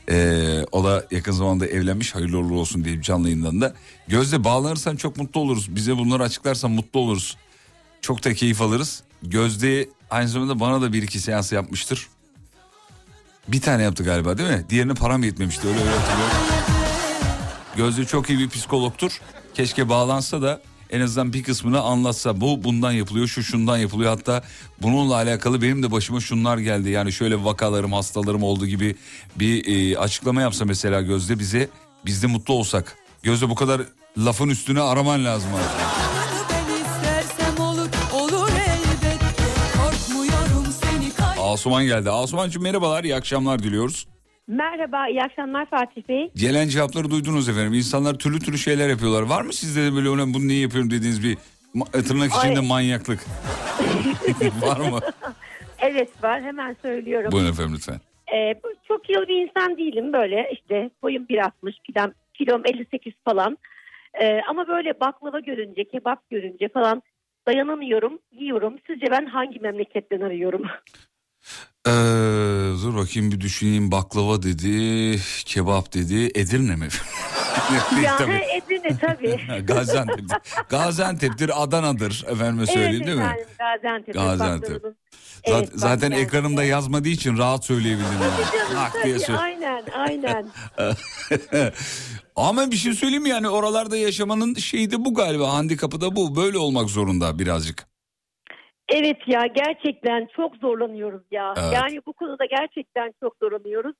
Ee, o da yakın zamanda evlenmiş hayırlı uğurlu olsun diye canlı yayından da. Gözde bağlanırsan çok mutlu oluruz. Bize bunları açıklarsan mutlu oluruz. Çok da keyif alırız. Gözde aynı zamanda bana da bir iki seans yapmıştır. Bir tane yaptı galiba değil mi? Diğerine param yetmemişti öyle öyle hatırlıyorum. Gözde çok iyi bir psikologtur. Keşke bağlansa da en azından bir kısmını anlatsa. Bu bundan yapılıyor, şu şundan yapılıyor. Hatta bununla alakalı benim de başıma şunlar geldi. Yani şöyle vakalarım, hastalarım oldu gibi bir e, açıklama yapsa mesela Gözde bize. Biz de mutlu olsak. Gözde bu kadar lafın üstüne araman lazım artık. Asuman geldi. Asumancığım merhabalar, iyi akşamlar diliyoruz. Merhaba, iyi akşamlar Fatih Bey. Gelen cevapları duydunuz efendim. İnsanlar türlü türlü şeyler yapıyorlar. Var mı sizde de böyle "Ulan bunu niye yapıyorum dediğiniz bir ma- tırnak içinde Ay. manyaklık? Var mı? Evet var, hemen söylüyorum. Buyurun efendim lütfen. Ee, çok yıl bir insan değilim böyle işte boyum 1.60, kilom, kilom 58 falan. Ee, ama böyle baklava görünce, kebap görünce falan dayanamıyorum, yiyorum. Sizce ben hangi memleketten arıyorum? Ee, dur bakayım bir düşüneyim. Baklava dedi, kebap dedi. Edirne mi? ya Tabii. Edirne tabii. Gaziantep. Gaziantep'tir, Adana'dır efendime söyleyeyim evet değil mi? efendim, Gaziantep. Gaziantep. Zat- Evet, zaten Gaziantep. ekranımda yazmadığı için rahat söyleyebildim. Yani. Hak diye söyle- aynen, aynen. Ama bir şey söyleyeyim mi yani oralarda yaşamanın şeyi de bu galiba handikapı da bu. Böyle olmak zorunda birazcık. Evet ya gerçekten çok zorlanıyoruz ya. Evet. Yani bu konuda gerçekten çok zorlanıyoruz.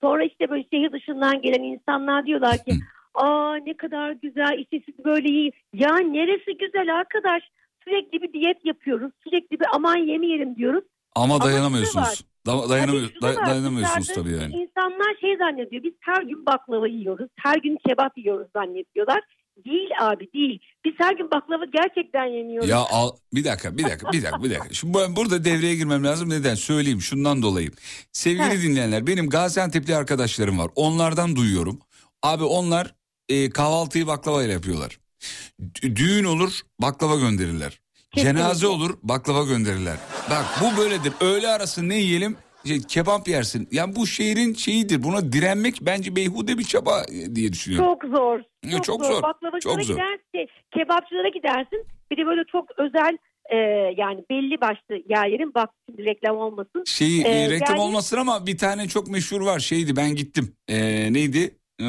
Sonra işte böyle şehir dışından gelen insanlar diyorlar ki aa ne kadar güzel işte siz böyle iyi. Ya neresi güzel arkadaş sürekli bir diyet yapıyoruz. Sürekli bir aman yemeyelim diyoruz. Ama dayanamıyorsunuz. Da- dayanamıyor, Tabii da dayanamıyorsunuz tabii yani. İnsanlar şey zannediyor biz her gün baklava yiyoruz. Her gün kebap yiyoruz zannediyorlar. Değil abi değil. Biz her gün baklava gerçekten yemiyoruz. Ya al, bir dakika bir dakika bir dakika bir dakika. Şimdi ben burada devreye girmem lazım. Neden? Söyleyeyim şundan dolayı. Sevgili dinleyenler benim Gaziantep'li arkadaşlarım var. Onlardan duyuyorum. Abi onlar e, kahvaltıyı baklavayla yapıyorlar. D- düğün olur baklava gönderirler. Kesinlikle. Cenaze olur baklava gönderirler. Bak bu böyledir. Öğle arası ne yiyelim? Şey, kebap yersin. Yani bu şehrin şeyidir. Buna direnmek bence beyhude bir çaba e, diye düşünüyorum. Çok zor. Ya, Çok, çok zor. zor, Baklavacılara çok zor. gidersin, kebapçılara gidersin. Bir de böyle çok özel e, yani belli başlı yerlerin bak reklam olmasın. Şey e, Ee, reklam yani- olmasın ama bir tane çok meşhur var. Şeydi ben gittim. Ee, neydi? Ee,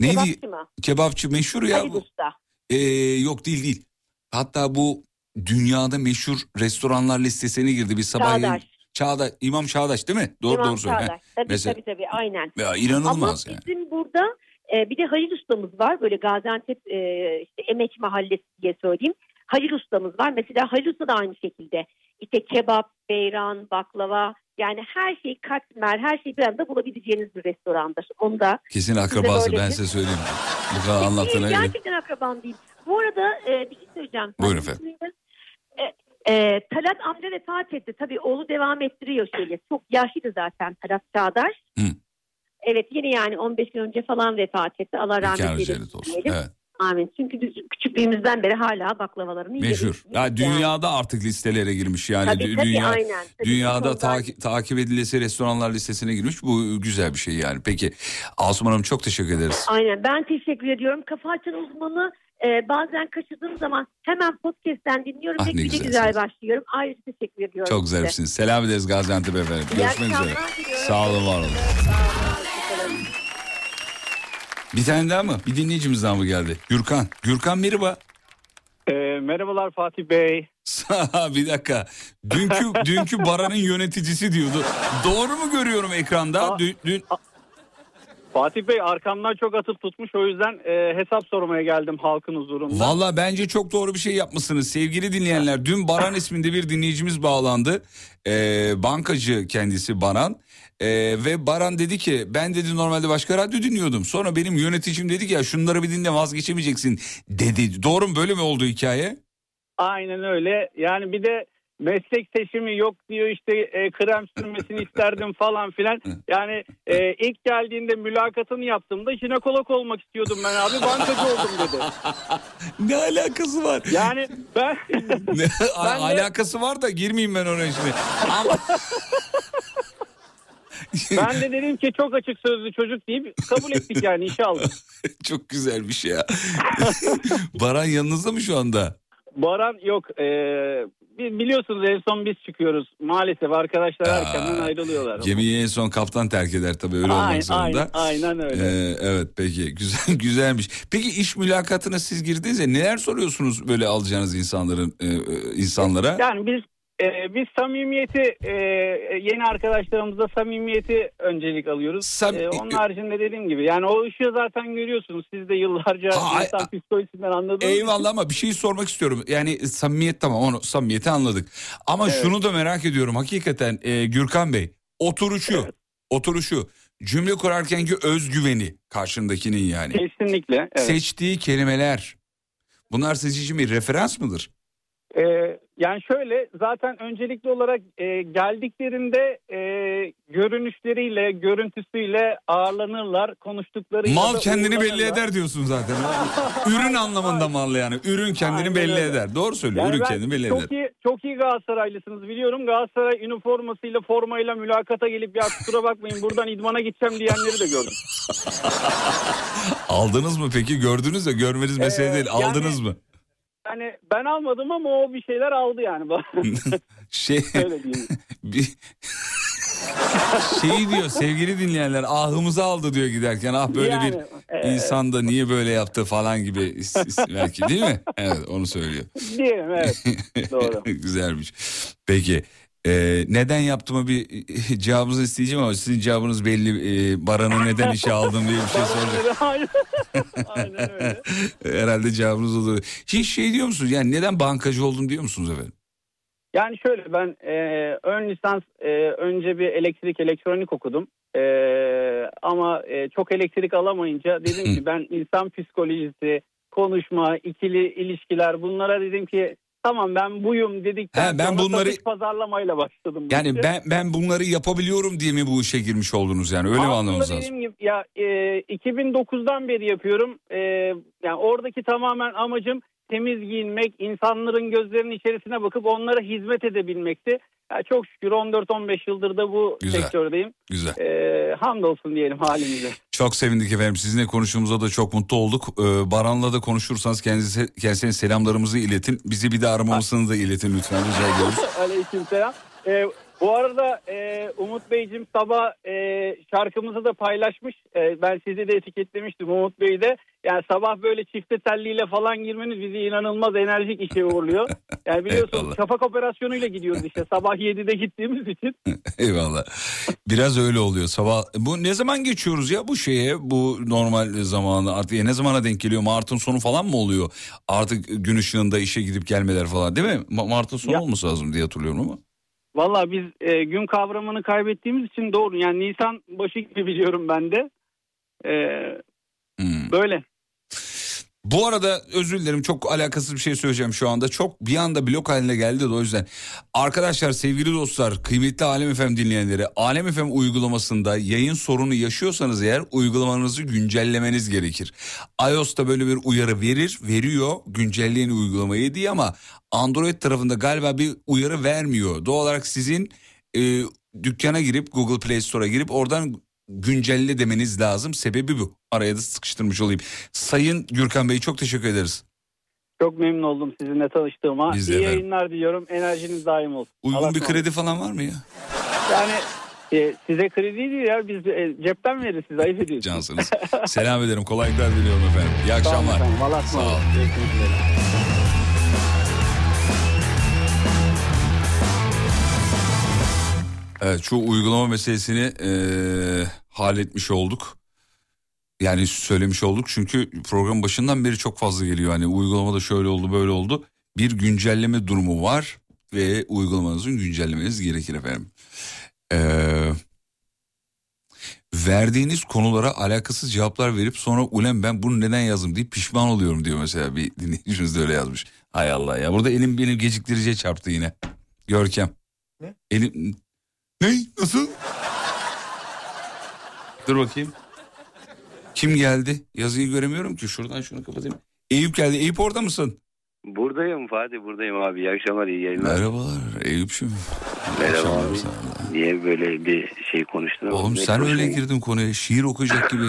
neydi? Kebapçı mı? Kebapçı meşhur ya. Ali bu. Usta. Ee, yok değil değil. Hatta bu dünyada meşhur restoranlar listesine girdi bir sabah. yayın- Çağdaş. Çağdaş. İmam Çağdaş değil mi? Doğru İmam doğru. Çağdaş. Tabii, Mesela- tabii tabii aynen. Ya Ama inanılmaz yani. bizim burada e, bir de Halil Usta'mız var. Böyle Gaziantep e, işte Emek Mahallesi diye söyleyeyim. Halil Usta'mız var. Mesela Halil Usta da aynı şekilde. İşte kebap, beyran, baklava yani her şeyi katmer, her şeyi bir anda bulabileceğiniz bir restorandır. Onu da Kesin akrabası ben size söyleyeyim. Bu kadar anlattığına göre. gerçekten akrabam değil. Bu arada e, bir şey söyleyeceğim. Buyurun efendim. E, Talat amca vefat etti. Tabii oğlu devam ettiriyor şeyi. Çok yaşlıydı zaten Talat Çağdaş. Hı. Evet yine yani 15 gün önce falan vefat etti. Allah rahmet eylesin. Evet. Amin. Çünkü biz küçüklüğümüzden beri hala baklavalarını Meşhur. yiyoruz. Ya Yani. dünyada artık listelere girmiş yani. Tabii, tabii, dünya aynen. Tabii, dünyada bu konuda- taki- takip edilesi restoranlar listesine girmiş. Bu güzel bir şey yani. Peki Asuman Hanım çok teşekkür ederiz. Aynen ben teşekkür ediyorum. Kafa açan uzmanı e, bazen kaçırdığım zaman hemen podcast'ten dinliyorum Ah, ve ne güzelsiniz. güzel başlıyorum. Ayrıca teşekkür ediyorum Çok size. zarifsiniz. Selam ederiz Gaziantep efendim. Görüşmek üzere. Sağ olun var olun. Bir tane daha mı? Bir dinleyicimiz daha mı geldi? Gürkan. Gürkan merhaba. Ee, merhabalar Fatih Bey. bir dakika. Dünkü dünkü Baran'ın yöneticisi diyordu. Doğru mu görüyorum ekranda? Aa. Dün, dün- Fatih Bey arkamdan çok atıp tutmuş o yüzden e, hesap sormaya geldim halkın huzurunda. Valla bence çok doğru bir şey yapmışsınız sevgili dinleyenler. Dün Baran isminde bir dinleyicimiz bağlandı. Ee, bankacı kendisi Baran. Ee, ve Baran dedi ki ben dedi normalde başka radyo dinliyordum. Sonra benim yöneticim dedi ki ya şunları bir dinle vazgeçemeyeceksin dedi. Doğru mu böyle mi oldu hikaye? Aynen öyle. Yani bir de meslek seçimi yok diyor işte e, krem sürmesini isterdim falan filan. Yani e, ilk geldiğinde mülakatını yaptığımda jinekolog olmak istiyordum ben abi bankacı oldum dedi. Ne alakası var? Yani ben Ne, Ben de- alakası var da girmeyeyim ben oraya şimdi. Ama... ben de dedim ki çok açık sözlü çocuk deyip kabul ettik yani aldık. Çok güzel bir şey ya. Baran yanınızda mı şu anda? Baran yok. E, biliyorsunuz en son biz çıkıyoruz. Maalesef arkadaşlar Aa, erkenden ayrılıyorlar. Gemiyi en son kaptan terk eder tabii öyle Aynen, olmak zorunda. aynen, aynen öyle. Ee, evet peki güzel güzelmiş. Peki iş mülakatına siz girdiğinizde neler soruyorsunuz böyle alacağınız insanların e, e, insanlara? Yani biz e, biz samimiyeti e, yeni arkadaşlarımızda samimiyeti öncelik alıyoruz. Sam- E, onun haricinde dediğim gibi yani o ışığı zaten görüyorsunuz. Siz de yıllarca Ha, insan psikolojisinden anladınız. Eyvallah ama bir şey sormak istiyorum. Yani samimiyet tamam onu samimiyeti anladık. Ama Evet. şunu da merak ediyorum hakikaten e, Gürkan Bey oturuşu oturuşu cümle kurarkenki özgüveni karşındakinin yani. Kesinlikle. Evet. Seçtiği kelimeler bunlar sizin için bir referans mıdır? E, yani şöyle zaten öncelikli olarak e, geldiklerinde e, görünüşleriyle, görüntüsüyle ağırlanırlar. Konuştuklarıyla Mal kendini belli eder diyorsun zaten. Ürün anlamında mal yani. Ürün kendini Aynen belli öyle. eder. Doğru söylüyor. Yani Ürün kendini belli çok eder. iyi çok iyi Galatasaraylısınız biliyorum. Galatasaray üniformasıyla formayla mülakata gelip ya kusura bakmayın buradan idmana gideceğim diyenleri de gördüm. Aldınız mı peki? Gördünüz de görmeniz mesele Ee, değil. yani- Aldınız mı? Yani ben almadım ama o bir şeyler aldı yani. Şey bir şey diyor sevgili dinleyenler ahımızı aldı diyor giderken ah böyle Yani, bir e, insan da niye böyle yaptı falan gibi belki değil mi? Evet onu söylüyor. Diyelim evet. Doğru. Güzelmiş. Peki e, neden yaptığımı bir cevabınızı isteyeceğim ama sizin cevabınız belli. E, Baran'ı neden işe aldım diye bir şey soracak. Aynen. Aynen öyle. Herhalde cevabınız olur. Hiç şey diyor musunuz? Yani neden bankacı oldum diyor musunuz efendim? Yani şöyle ben e, ön lisans e, önce bir elektrik elektronik okudum. E, ama e, çok elektrik alamayınca dedim ki ben insan psikolojisi, konuşma, ikili ilişkiler bunlara dedim ki tamam ben buyum dedikten He, ben bunları- pazarlamayla başladım. Yani işe. ben ben bunları yapabiliyorum diye mi bu işe girmiş oldunuz yani öyle mi Aslında anlamamız lazım? dediğim gibi ya e, 2009'dan beri yapıyorum. E, yani oradaki tamamen amacım temiz giyinmek, insanların gözlerinin içerisine bakıp onlara hizmet edebilmekti. Ya çok şükür 14-15 yıldır da bu Güzel. sektördeyim. Güzel. E, hamdolsun diyelim halimize. Çok sevindik efendim. Sizinle konuştuğumuza da çok mutlu olduk. Ee, Baran'la da konuşursanız kendisi, kendisine selamlarımızı iletin. Bizi bir de aramamızını da iletin lütfen rica ediyoruz. Aleykümselam. E, bu arada e, Umut Beyciğim sabah e, şarkımızı da paylaşmış. E, ben sizi de etiketlemiştim Umut Bey de. Yani sabah böyle çifte telliyle falan girmeniz bizi inanılmaz enerjik işe uğurluyor. Yani biliyorsunuz Eyvallah. şafak operasyonuyla gidiyoruz işte sabah 7'de gittiğimiz için. Eyvallah. Biraz öyle oluyor sabah. Bu ne zaman geçiyoruz ya bu şeye bu normal zamanı artık ya ne zamana denk geliyor? Mart'ın sonu falan mı oluyor? Artık gün ışığında işe gidip gelmeler falan değil mi? Ma- Mart'ın sonu Ya- olması lazım diye hatırlıyorum ama. Valla biz e, gün kavramını kaybettiğimiz için doğru. Yani Nisan başı gibi biliyorum ben de. E, Hmm. böyle. Bu arada özür dilerim çok alakasız bir şey söyleyeceğim şu anda. Çok bir anda blok haline geldi de o yüzden. Arkadaşlar sevgili dostlar kıymetli Alem FM dinleyenleri Alem FM uygulamasında yayın sorunu yaşıyorsanız eğer uygulamanızı güncellemeniz gerekir. iOS'ta böyle bir uyarı verir veriyor güncelleyin uygulamayı diye ama Android tarafında galiba bir uyarı vermiyor. Doğal olarak sizin e, dükkana girip Google Play Store'a girip oradan güncelle demeniz lazım. Sebebi bu. Araya da sıkıştırmış olayım. Sayın Gürkan Bey çok teşekkür ederiz. Çok memnun oldum sizinle tanıştığıma. Biz İyi efendim. yayınlar diliyorum. Enerjiniz daim olsun. Uygun Allah'a bir kredi falan var mı ya? Yani e, size kredi değil ya biz e, cepten veririz siz ayıp ediyorsunuz. Cansınız. Selam ederim. Kolaylıklar diliyorum efendim. İyi Sağ olun akşamlar. efendim. Sağ ol. ısmarladık. Görüşmek üzere. Evet şu uygulama meselesini eee halletmiş olduk. Yani söylemiş olduk çünkü program başından beri çok fazla geliyor. Hani uygulamada şöyle oldu böyle oldu. Bir güncelleme durumu var ve uygulamanızın güncellemeniz gerekir efendim. Eee, verdiğiniz konulara alakasız cevaplar verip sonra ulen ben bunu neden yazdım deyip pişman oluyorum diyor mesela bir dinleyicimiz de öyle yazmış. Hay Allah ya burada elim benim geciktiriciye çarptı yine. Görkem. Ne? Elim... Ne? Nasıl? Dur bakayım. Kim geldi? Yazıyı göremiyorum ki. Şuradan şunu kapatayım. Eyüp geldi. Eyüp orada mısın? Buradayım Fatih buradayım abi. İyi akşamlar iyi yayınlar. Merhabalar Eyüp'cüğüm. Merhaba abi. sana. Niye böyle bir şey konuştun? Oğlum Ne sen öyle girdin konuya. Şiir okuyacak gibi.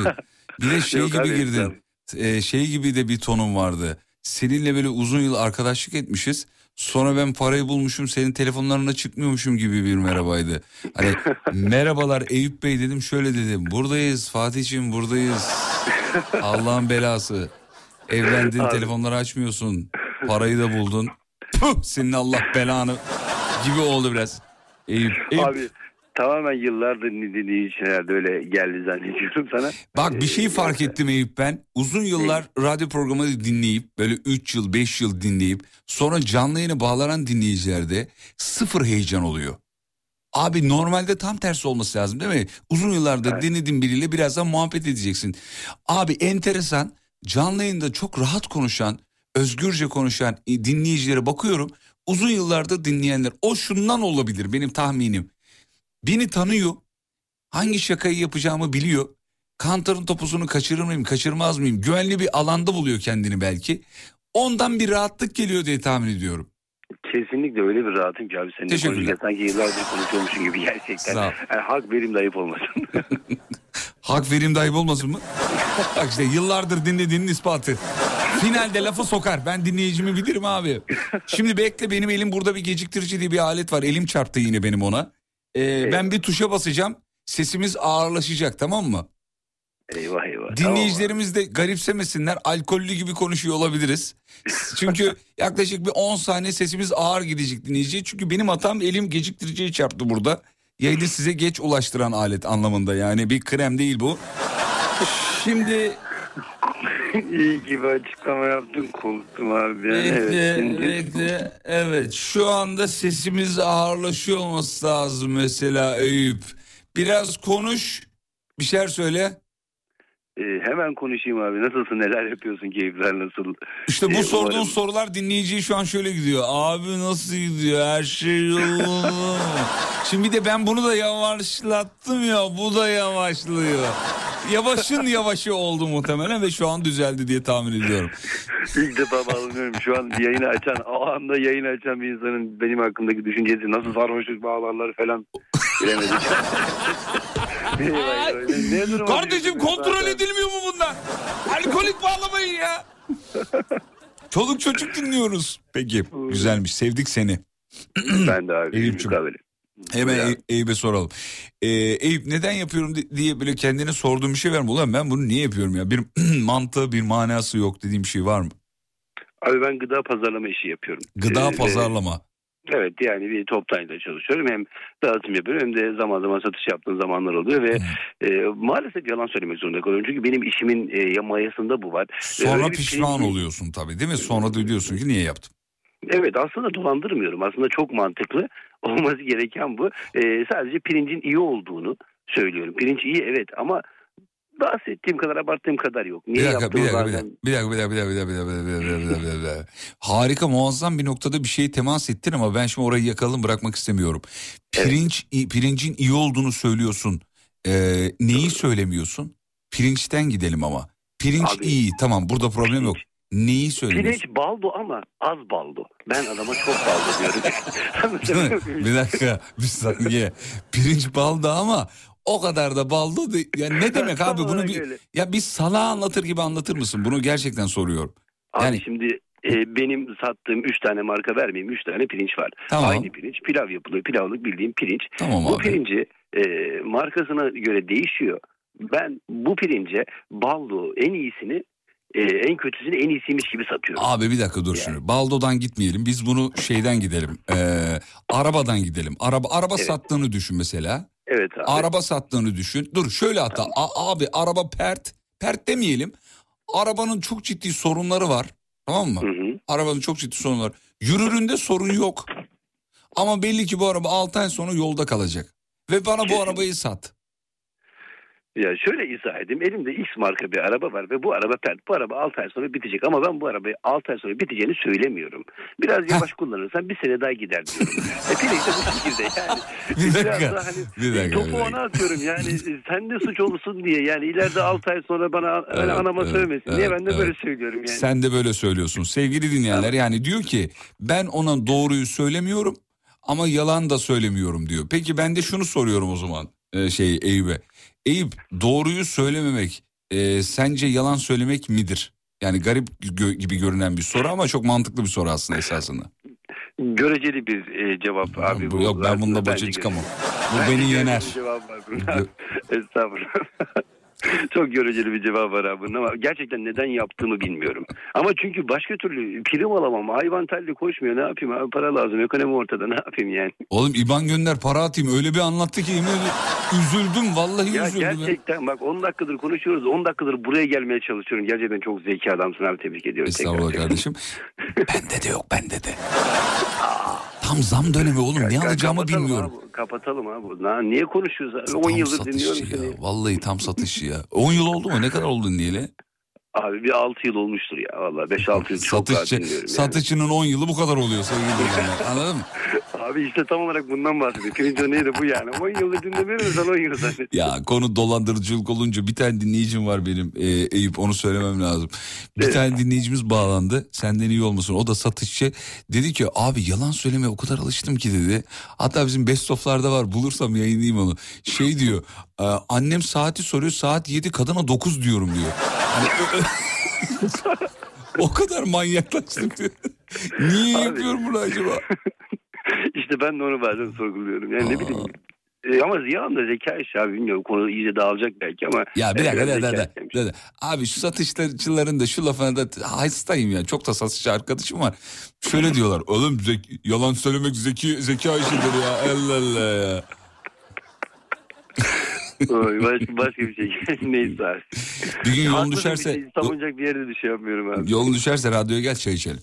Bir de şey Yok gibi abi, girdin. Ee, şey gibi de bir tonun vardı. Seninle böyle uzun yıl arkadaşlık etmişiz. Sonra ben parayı bulmuşum senin telefonlarına çıkmıyormuşum gibi bir merhabaydı. Hani merhabalar Eyüp Bey dedim şöyle dedim. Buradayız Fatih'ciğim buradayız. Allah'ın belası. Evlendin Abi. telefonları açmıyorsun. Parayı da buldun. Puh, senin Allah belanı gibi oldu biraz. Eyüp, Eyüp Abi tamamen yıllardır dinlediği için herhalde öyle geldi zannediyorum sana. Bak bir şey Ee, fark ettim Eyüp ben. Uzun yıllar radyo programı dinleyip böyle 3 yıl 5 yıl dinleyip sonra canlı yayına bağlanan dinleyicilerde sıfır heyecan oluyor. Abi normalde tam tersi olması lazım değil mi? Uzun yıllardır Evet. dinlediğin biriyle birazdan muhabbet edeceksin. Abi enteresan canlı yayında çok rahat konuşan, özgürce konuşan e, dinleyicilere bakıyorum. Uzun yıllardır dinleyenler o şundan olabilir benim tahminim. Beni tanıyor. Hangi şakayı yapacağımı biliyor. Kantarın topuzunu kaçırır mıyım, kaçırmaz mıyım? Güvenli bir alanda buluyor kendini belki. Ondan bir rahatlık geliyor diye tahmin ediyorum. Kesinlikle öyle bir rahatım ki abi seninle Teşekkürler. konuşurken sanki yıllardır konuşuyormuşum gibi gerçekten. Sağ ol. Yani hak verim de ayıp olmasın. Hak verim dayıp olmasın mı? Bak işte yıllardır dinlediğinin ispatı. Finalde lafı sokar. Ben dinleyicimi bilirim abi. Şimdi bekle benim elim burada bir geciktirici diye bir alet var. Elim çarptı yine benim ona. Ee, ben bir tuşa basacağım. Sesimiz ağırlaşacak tamam mı? eyvah eyvah. Dinleyicilerimiz de garipsemesinler. Alkollü gibi konuşuyor olabiliriz. Çünkü yaklaşık bir 10 saniye sesimiz ağır gidecek dinleyiciye. Çünkü benim hatam elim geciktiriciye çarptı burada. Yayını size geç ulaştıran alet anlamında yani bir krem değil bu. Şimdi Tamam. İyi ki bir açıklama yaptın korktum abi. Yani bekle evet, şimdi- bekle evet şu anda sesimiz ağırlaşıyor olması lazım mesela Eyüp. Biraz konuş bir şeyler söyle. Ee, hemen konuşayım abi. Nasılsın? Neler yapıyorsun? Keyifler nasıl? İşte bu Ee, sorduğun umarım- sorular dinleyiciyi şu an şöyle gidiyor. Abi nasıl gidiyor? Her şey yolunda? Şimdi bir de ben bunu da yavaşlattım ya. Bu da yavaşlıyor. Yavaşın yavaşı oldu muhtemelen ve şu an düzeldi diye tahmin ediyorum. İlk defa bağlanıyorum. Şu an yayını açan, o anda yayını açan bir insanın benim hakkındaki düşüncesi nasıl sarhoşluk bağlarlar falan bilemedik. Eyvah, ne Kardeşim düştünüz kontrol edilmiyor mu bunlar? Alkolik bağlamayın ya. Çoluk çocuk dinliyoruz. Peki güzelmiş sevdik seni. Ben de abi. Eyüp'cüm. Hemen. Ey- Eyüp'e soralım. Ee, Eyüp neden yapıyorum di- diye böyle kendine sorduğum bir şey var mı? Ulan ben bunu niye yapıyorum ya? Bir mantığı bir manası yok dediğim şey var mı? Abi ben gıda pazarlama işi yapıyorum. Gıda Ee, pazarlama. Evet yani bir toptancıda çalışıyorum. Hem dağıtım yapıyorum hem de zaman zaman satış yaptığım zamanlar oluyor ve e, maalesef yalan söylemek zorunda kalıyorum. Çünkü benim işimin e, ya mayasında bu var. Sonra öyle bir pişman şey- oluyorsun tabii değil mi? Sonra da diyorsun ki niye yaptım? Evet aslında dolandırmıyorum. Aslında çok mantıklı olması gereken bu. Ee, sadece pirincin iyi olduğunu söylüyorum. Pirinç iyi evet ama bahsettiğim kadar abarttığım kadar yok. Niye bir dakika, bir dakika, bazen... bir dakika, bir dakika, bir dakika, bir dakika, bir dakika, bir dakika, bir dakika, bir dakika. Harika muazzam bir noktada bir şeye temas ettin ama ben şimdi orayı yakalım bırakmak istemiyorum. Pirinç, evet. pirincin iyi olduğunu söylüyorsun. Ee, neyi söylemiyorsun? Pirinçten gidelim ama. Pirinç Abi, iyi, tamam burada problem pirinç. yok. Neyi söylüyorsun? Pirinç baldo ama az baldo. Ben adama çok baldo diyorum. bir dakika, bir saniye. Pirinç baldo ama o kadar da balda değil. Ya ne demek abi bunu bir öyle. ya bir salağa anlatır gibi anlatır mısın? Bunu gerçekten soruyorum. Abi Yani- şimdi e, benim sattığım 3 tane marka vermeyeyim 3 tane pirinç var. Tamam. Aynı pirinç pilav yapılıyor. Pilavlık bildiğim pirinç. Tamam bu abi. pirinci e, markasına göre değişiyor. Ben bu pirince baldo en iyisini e, en kötüsünü en iyisiymiş gibi satıyorum. Abi bir dakika dur şimdi. Baldo'dan gitmeyelim. Biz bunu şeyden gidelim. Ee, arabadan gidelim. Araba araba Evet. sattığını düşün mesela. Evet abi. Araba sattığını düşün. Dur şöyle hatta A- abi araba pert. Pert demeyelim. Arabanın çok ciddi sorunları var. Tamam mı? Hı hı. Arabanın çok ciddi sorunları var. Yürüründe sorun yok. Ama belli ki bu araba 6 ay sonra yolda kalacak. Ve bana bu arabayı sat. Ya şöyle izah edeyim. Elimde X marka bir araba var ve bu araba. Bu araba 6 ay sonra bitecek ama ben bu arabayı 6 ay sonra biteceğini söylemiyorum. Biraz yavaş kullanırsan bir sene daha gider diyorum. e pirinç de bu şekilde yani. Bir Biraz dakika, daha hani bir dakika, topu bir dakika. ona atıyorum yani e, sen de suç olursun diye yani ileride 6 ay sonra bana hani Evet, anama evet, söylemesin diye evet, ben de evet. böyle söylüyorum yani. Sen de böyle söylüyorsun. Sevgili dinleyenler yani diyor ki ben ona doğruyu söylemiyorum ama yalan da söylemiyorum diyor. Peki ben de şunu soruyorum o zaman e, şey Eyüp'e. Eyüp doğruyu söylememek e, sence yalan söylemek midir? Yani garip gö- gibi görünen bir soru ama çok mantıklı bir soru aslında esasında. Göreceli bir e, cevap abi. Bu- yok ben bununla başa çıkamam. Bu beni yener. Estağfurullah. Çok göreceli bir cevap var abi bunun ama gerçekten neden yaptığımı bilmiyorum. Ama çünkü başka türlü prim alamam. Hayvan telli koşmuyor. Ne yapayım abi para lazım. Ekonomi ortada ne yapayım yani. Oğlum İban gönder para atayım öyle bir anlattı ki üzüldüm vallahi Ya üzüldüm. ya. gerçekten bak 10 dakikadır konuşuyoruz. 10 dakikadır buraya gelmeye çalışıyorum. Gerçekten çok zeki adamsın abi tebrik ediyorum. Estağfurullah tekrar. kardeşim. bende de yok bende de. Tam zam dönemi oğlum ne Ka- alacağımı kapatalım bilmiyorum. Abi, kapatalım abi. Na, niye konuşuyoruz abi? 10 Tam yıldır dinliyorum ya. seni. Vallahi tam satışı ya. 10 yıl oldu mu? Ne kadar oldu dinleyeli? Abi bir 6 yıl olmuştur ya. Valla 5-6 yıl çok Satışçı, yani. satışçının 10 yılı bu kadar oluyor sevgili dinleyenler. Anladın mı? Abi işte tam olarak bundan bahsediyor. Pirinç örneği de bu yani. 10 yıldır dinlemiyorum sen 10 yıl zannet. Ya konu dolandırıcılık olunca bir tane dinleyicim var benim e, Eyüp onu söylemem lazım. Bir Evet. tane dinleyicimiz bağlandı senden iyi olmasın o da satışçı dedi ki abi yalan söylemeye o kadar alıştım ki dedi. Hatta bizim best of'larda var bulursam yayınlayayım onu. Şey diyor annem saati soruyor saat 7 kadına 9 diyorum diyor. Hani o kadar manyaklaştım diyor. Niye Abi. yapıyorum bunu acaba? işte ben de onu bazen sorguluyorum. Yani ne bileyim. E, ama yalan da zeka işi abi bilmiyorum. Konu iyice dağılacak belki ama. Ya bir dakika zeka de, işiymiş. de, de. Abi şu satışçıların da şu lafına da hastayım ya. Çok da satışçı arkadaşım var. Şöyle diyorlar. Oğlum zek- yalan söylemek zeki zeka işidir ya. Allah Allah ya. Oy, başka, başka bir şey. Neyse abi. Bir gün yolun Haklısın, bir düşerse şey savunacak bir yerde de şey yapmıyorum abi. yolun düşerse radyoya gel çay içelim.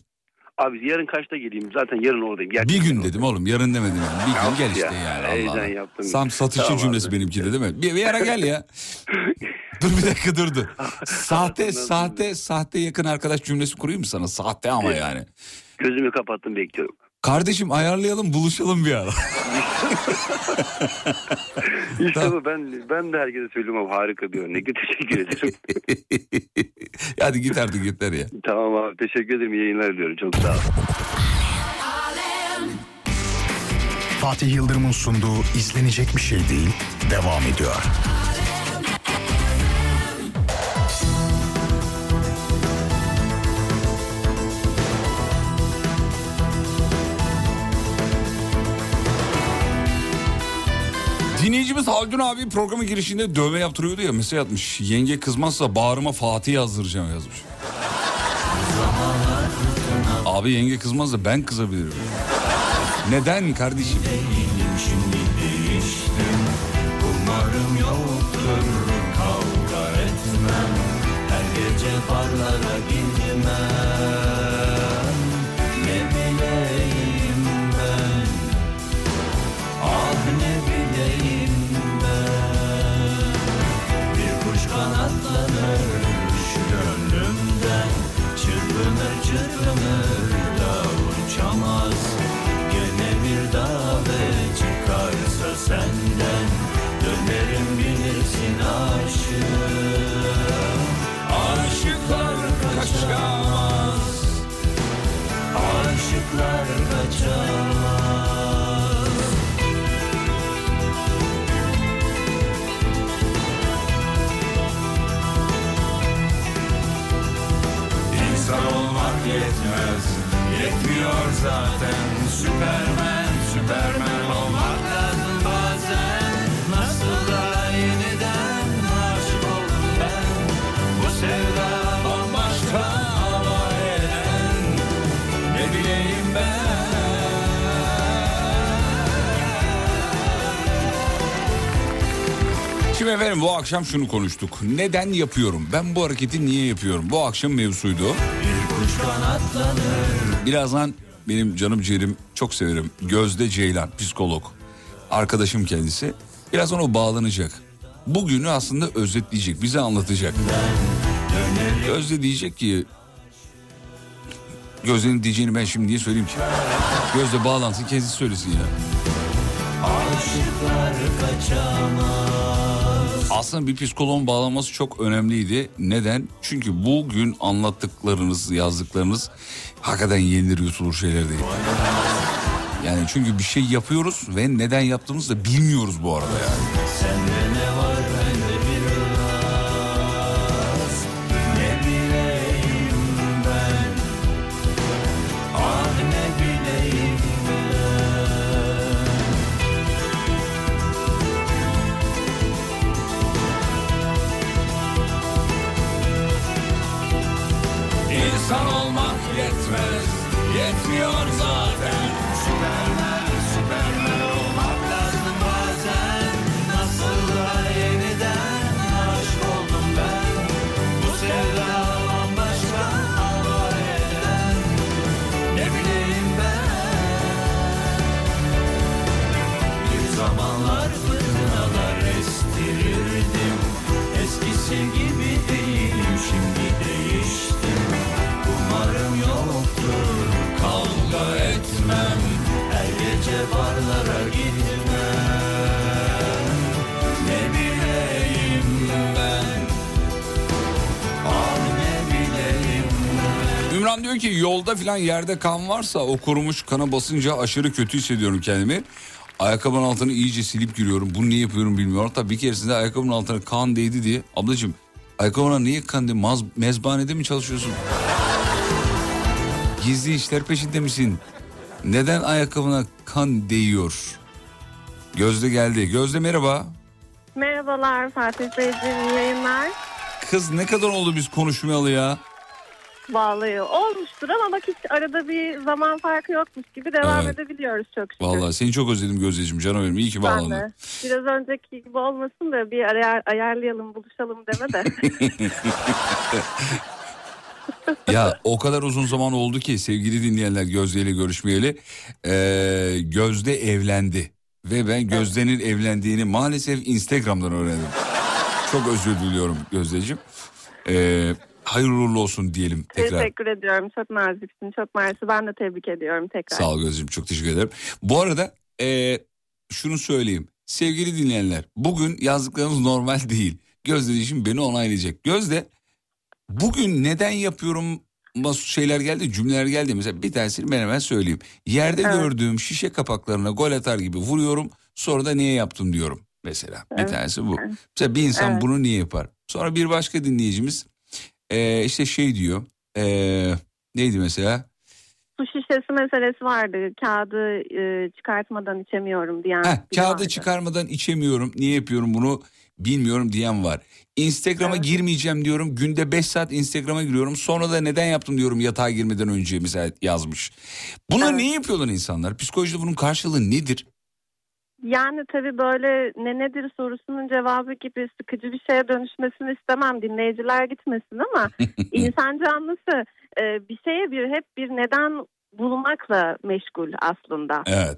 Abi yarın kaçta geleyim? Zaten yarın oradayım. Bir Gerçekten gün oradayım. dedim oğlum. Yarın demedim yani. Bir gün gel işte Ya, yani. heyecan Allah. yaptım. Sam satışçı Tamam cümlesi abi. benimki de değil mi? Bir, bir ara gel ya. dur bir dakika dur dur. Sahte sahte sahte yakın arkadaş cümlesi kurayım mı sana? Sahte ama yani. Gözümü kapattım bekliyorum. Kardeşim ayarlayalım buluşalım bir ara. İşte Tamam. bu ben ben de herkese söylüyorum abi harika bir örnek. Teşekkür ederim. Hadi git artık yeter ya. tamam abi teşekkür ederim. Yayınlar diliyorum. Çok sağ ol. Fatih Yıldırım'ın sunduğu izlenecek bir şey değil devam ediyor. Dinleyicimiz Haldun abi programın girişinde dövme yaptırıyordu ya mesaj atmış. Yenge kızmazsa bağrıma Fatih yazdıracağım yazmış. Abi yenge kızmazsa ben kızabilirim. Neden kardeşim? Umarım yoktur zaten Süpermen, süpermen olmak lazım bazen Nasıl da yeniden aşık oldum ben Bu sevda bambaşka ama neden Ne bileyim ben Şimdi efendim bu akşam şunu konuştuk. Neden yapıyorum? Ben bu hareketi niye yapıyorum? Bu akşam mevzuydu. Birazdan benim canım ciğerim çok severim. Gözde Ceylan, psikolog. Arkadaşım kendisi. Birazdan o bağlanacak. Bugünü aslında özetleyecek, bize anlatacak. Gözde diyecek ki... Gözde'nin diyeceğini ben şimdi niye söyleyeyim ki? Gözde bağlansın kendisi söylesin ya. Aslında bir psikoloğun bağlanması çok önemliydi. Neden? Çünkü bugün anlattıklarınız, yazdıklarınız hakikaten yenilir yutulur şeyler değil. Yani çünkü bir şey yapıyoruz ve neden yaptığımızı da bilmiyoruz bu arada yani. İnsan diyor ki yolda filan yerde kan varsa o kurumuş kana basınca aşırı kötü hissediyorum kendimi. Ayakkabının altını iyice silip giriyorum. Bunu niye yapıyorum bilmiyorum. Hatta bir keresinde ayakkabının altına kan değdi diye. Ablacığım ayakkabına niye kan değdi? Maz, mezbanede mi çalışıyorsun? Gizli işler peşinde misin? Neden ayakkabına kan değiyor? Gözde geldi. Gözde merhaba. Merhabalar Fatih Beyciğim, yayınlar. Kız ne kadar oldu biz konuşmayalı ya? Vallahi olmuştur ama bak hiç arada bir zaman farkı yokmuş gibi devam Evet. edebiliyoruz çok şükür. Vallahi seni çok özledim Gözdeciğim canım benim. İyi ki ben bağlandın. de. Biraz önceki gibi olmasın da bir ayar, ayarlayalım, buluşalım deme de. ya o kadar uzun zaman oldu ki sevgili dinleyenler Gözde ile görüşmeyeli. Ee, Gözde evlendi. Ve ben Gözde'nin evlendiğini maalesef Instagram'dan öğrendim. Çok özür diliyorum Gözdeciğim. Ee, hayırlı uğurlu olsun diyelim tekrar. Teşekkür ediyorum. Çok naziksin, çok mersi. Ben de tebrik ediyorum tekrar. Sağ ol Gözde'ciğim çok teşekkür ederim. Bu arada ee, şunu söyleyeyim. Sevgili dinleyenler bugün yazdıklarınız normal değil. Gözde için beni onaylayacak. Gözde bugün neden yapıyorum şeyler geldi cümleler geldi. Mesela bir tanesini ben hemen söyleyeyim. Yerde Evet. gördüğüm şişe kapaklarına gol atar gibi vuruyorum. Sonra da niye yaptım diyorum mesela. Bir Evet. tanesi bu. Mesela bir insan Evet. bunu niye yapar? Sonra bir başka dinleyicimiz ee, işte şey diyor. ee, neydi mesela? Su şişesi meselesi vardı. Kağıdı e, çıkartmadan içemiyorum diyen. Heh, kağıdı vardı. çıkarmadan içemiyorum. Niye yapıyorum bunu bilmiyorum diyen var. Instagram'a girmeyeceğim diyorum. Günde 5 saat Instagram'a giriyorum. Sonra da neden yaptım diyorum yatağa girmeden önce mesela yazmış. Bunu niye yapıyorlar insanlar? Psikolojide bunun karşılığı nedir? Yani tabii böyle ne nedir sorusunun cevabı gibi sıkıcı bir şeye dönüşmesini istemem. Dinleyiciler gitmesin ama insan canlısı e, bir şeye bir hep bir neden bulmakla meşgul aslında. Evet.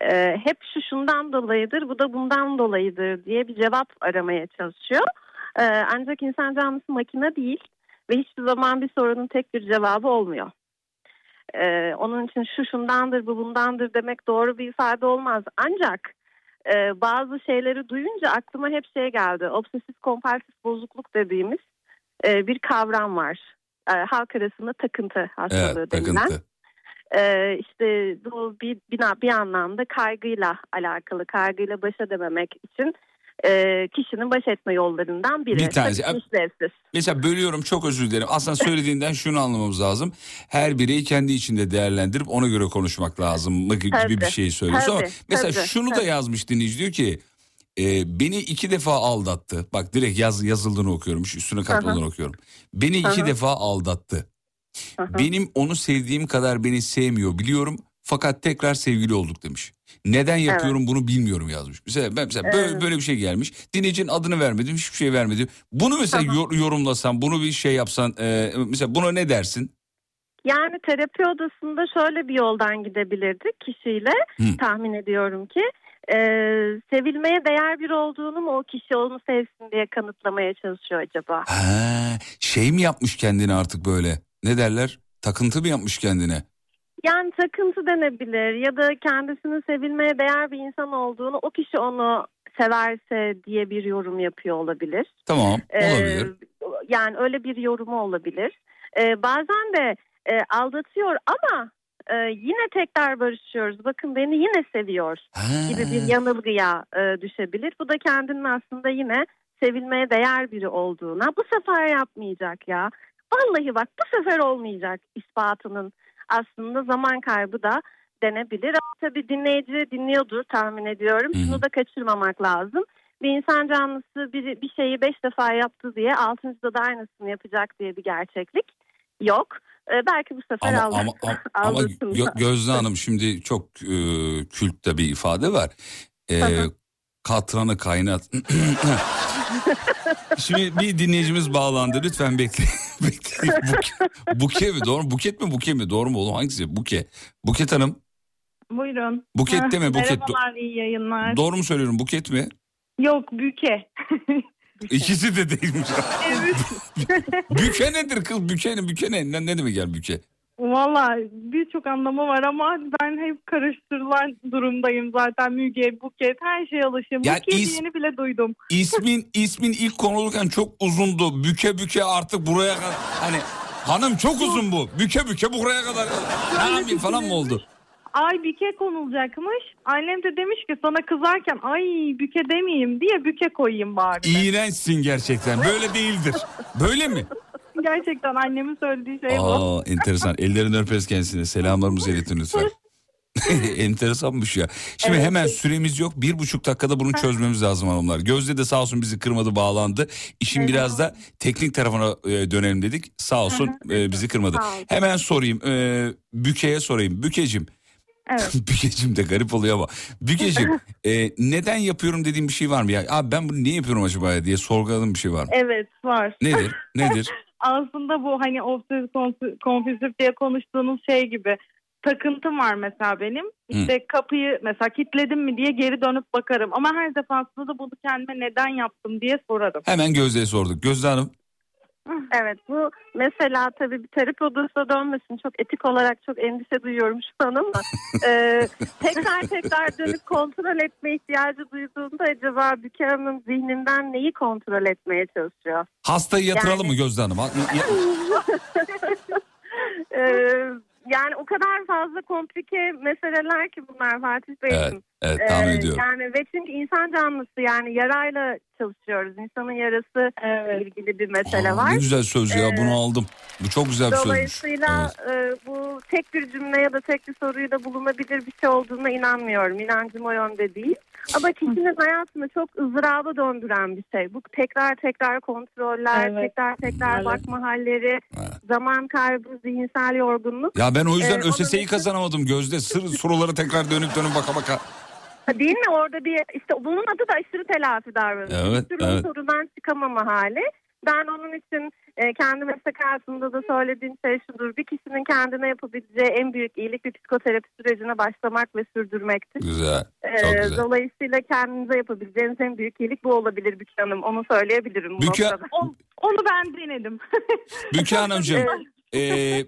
E, hep şu şundan dolayıdır, bu da bundan dolayıdır diye bir cevap aramaya çalışıyor. E, ancak insan canlısı makine değil ve hiçbir zaman bir sorunun tek bir cevabı olmuyor. E, onun için şu şundandır, bu bundandır demek doğru bir ifade olmaz. Ancak e, bazı şeyleri duyunca aklıma hep şey geldi. Obsesif kompulsif bozukluk dediğimiz e, bir kavram var. E, halk arasında takıntı hastalığı Evet, denilen. takıntı. Ee, işte bu bir, bir, bir anlamda kaygıyla alakalı, kaygıyla baş edememek için e, kişinin baş etme yollarından biri. Bir tanesi. Tabii. Mesela bölüyorum çok özür dilerim. Aslında söylediğinden şunu anlamamız lazım. Her bireyi kendi içinde değerlendirip ona göre konuşmak lazım mı gibi Tabii, bir şey söylüyorsun. Ama tabii, mesela tabii, şunu da tabii. yazmış dinleyici diyor ki e, beni iki defa aldattı. Bak direkt yaz, yazıldığını okuyorum. Üstüne katmadan okuyorum. Beni iki Aha. defa aldattı. Aha. Benim onu sevdiğim kadar beni sevmiyor biliyorum. Fakat tekrar sevgili olduk demiş. Neden yapıyorum bunu bilmiyorum yazmış. Mesela ben mesela böyle, Evet. böyle bir şey gelmiş. Dinleyicinin adını vermedim, hiçbir şey vermedim. Bunu mesela yor- yorumlasan, bunu bir şey yapsan, e, mesela buna ne dersin? Yani terapi odasında şöyle bir yoldan gidebilirdik kişiyle Hı. tahmin ediyorum ki e, sevilmeye değer bir olduğunu mu o kişi onu sevsin diye kanıtlamaya çalışıyor acaba? Ha, şey mi yapmış kendine artık böyle? Ne derler? Takıntı mı yapmış kendine? Yani takıntı denebilir ya da kendisinin sevilmeye değer bir insan olduğunu o kişi onu severse diye bir yorum yapıyor olabilir. Tamam, Ee, olabilir. yani öyle bir yorumu olabilir. Ee, bazen de e, aldatıyor ama e, yine tekrar barışıyoruz. Bakın beni yine seviyor Ha, gibi bir yanılgıya e, düşebilir. Bu da kendinin aslında yine sevilmeye değer biri olduğuna bu sefer yapmayacak ya. Vallahi bak bu sefer olmayacak ispatının aslında zaman kaybı da denebilir. Ama tabii dinleyici dinliyordur tahmin ediyorum. Hı hı. Şunu da kaçırmamak lazım. Bir insan canlısı bir, bir şeyi beş defa yaptı diye altıncıda da aynısını yapacak diye bir gerçeklik yok. Ee, belki bu sefer ama, aldatır. ama, ama, ama. Gö- Gözde Hanım şimdi çok e, kültte bir ifade var. E, katranı kaynat. Şimdi bir dinleyicimiz bağlandı. Lütfen bekle. bekleyin. Buke, buke mi? Doğru? Buket mi buke mi? Doğru mu oğlum? Hangisi? Buke. Buket Hanım. Buyurun. Buket mi? Buket. Merhabalar, iyi yayınlar. Doğru mu söylüyorum? Buket mi? Yok, büke. İkisi de değilmiş. evet. büke nedir kız? Büke ne? Büke ne? Ne, demek yani büke? Valla birçok anlamı var ama ben hep karıştırılan durumdayım zaten. Müge, buket, her şeye alışım. Ya Buke is- diyeni bile duydum. İsmin ismin ilk konulurken çok uzundu. Büke büke artık buraya kadar. Hani hanım çok uzun bu. Büke büke buraya kadar. Yapayım falan mı oldu? Ay büke konulacakmış. Annem de demiş ki sana kızarken ay büke demeyeyim diye büke koyayım bari. İğrençsin gerçekten. Böyle değildir. Böyle mi? Gerçekten annemin söylediği şey bu. Aa enteresan. Ellerinden öperiz kendisine. Selamlarımızı iletin lütfen. Enteresanmış ya. Şimdi hemen süremiz yok. Bir buçuk dakikada bunu çözmemiz lazım hanımlar. Gözde de sağ olsun bizi kırmadı bağlandı. İşin biraz da teknik tarafına e, dönelim dedik. Sağ olsun e, bizi kırmadı. Hemen sorayım. E, Büke'ye sorayım. Bükecim. Evet. Bükecim de garip oluyor ama. Bükecim e, neden yapıyorum dediğim bir şey var mı? ya? Abi ben bunu niye yapıyorum acaba diye sorguladığım bir şey var mı? Evet var. Nedir? Nedir? Aslında bu hani obsesif kompulsif diye konuştuğunuz şey gibi takıntım var mesela benim. İşte kapıyı mesela kilitledim mi diye geri dönüp bakarım. Ama her defasında da bunu kendime neden yaptım diye sorarım. Hemen Gözde'ye sorduk. Gözde Hanım. Evet bu mesela tabii bir terapi odasına dönmesin çok etik olarak çok endişe duyuyorum şu an ama e, tekrar tekrar dönüp kontrol etme ihtiyacı duyduğunda acaba Büke Hanım zihninden neyi kontrol etmeye çalışıyor? Hastayı yatıralım Yani- mı Gözde Hanım? E, yani o kadar fazla komplike meseleler ki bunlar Fatih Evet, Beyciğim. evet tahmin Ee, ediyorum. Yani ve çünkü insan canlısı yani yarayla çalışıyoruz. İnsanın yarası ile ilgili bir mesele Aa, var. Ne güzel söz ya Ee, bunu aldım. Bu çok güzel bir sözmüş. Dolayısıyla e, bu tek bir cümle ya da tek bir soruyla bulunabilir bir şey olduğuna inanmıyorum. İnancım o yönde değil. Ama kişinin hayatını çok ızdıraba döndüren bir şey. Bu tekrar tekrar kontroller, Evet. tekrar tekrar Evet. bakma halleri, zaman kaybı, zihinsel yorgunluk. Ya ben o yüzden Ee, ÖSS'yi kazanamadım Gözde. Sır sorulara tekrar dönüp dönüp baka baka. Değil mi? Orada bir işte bunun adı da aşırı telafi davranışı. Evet, bir sürü evet. sorudan çıkamama hali. Ben onun için e, kendi meslek hayatımda da söylediğim şey şudur. Bir kişinin kendine yapabileceği en büyük iyilik bir psikoterapi sürecine başlamak ve sürdürmektir. Güzel. E, Çok güzel. dolayısıyla kendinize yapabileceğiniz en büyük iyilik bu olabilir Bükü Hanım. Onu söyleyebilirim Bükü- noktada. On- onu ben denedim. Büke Hanımcığım e,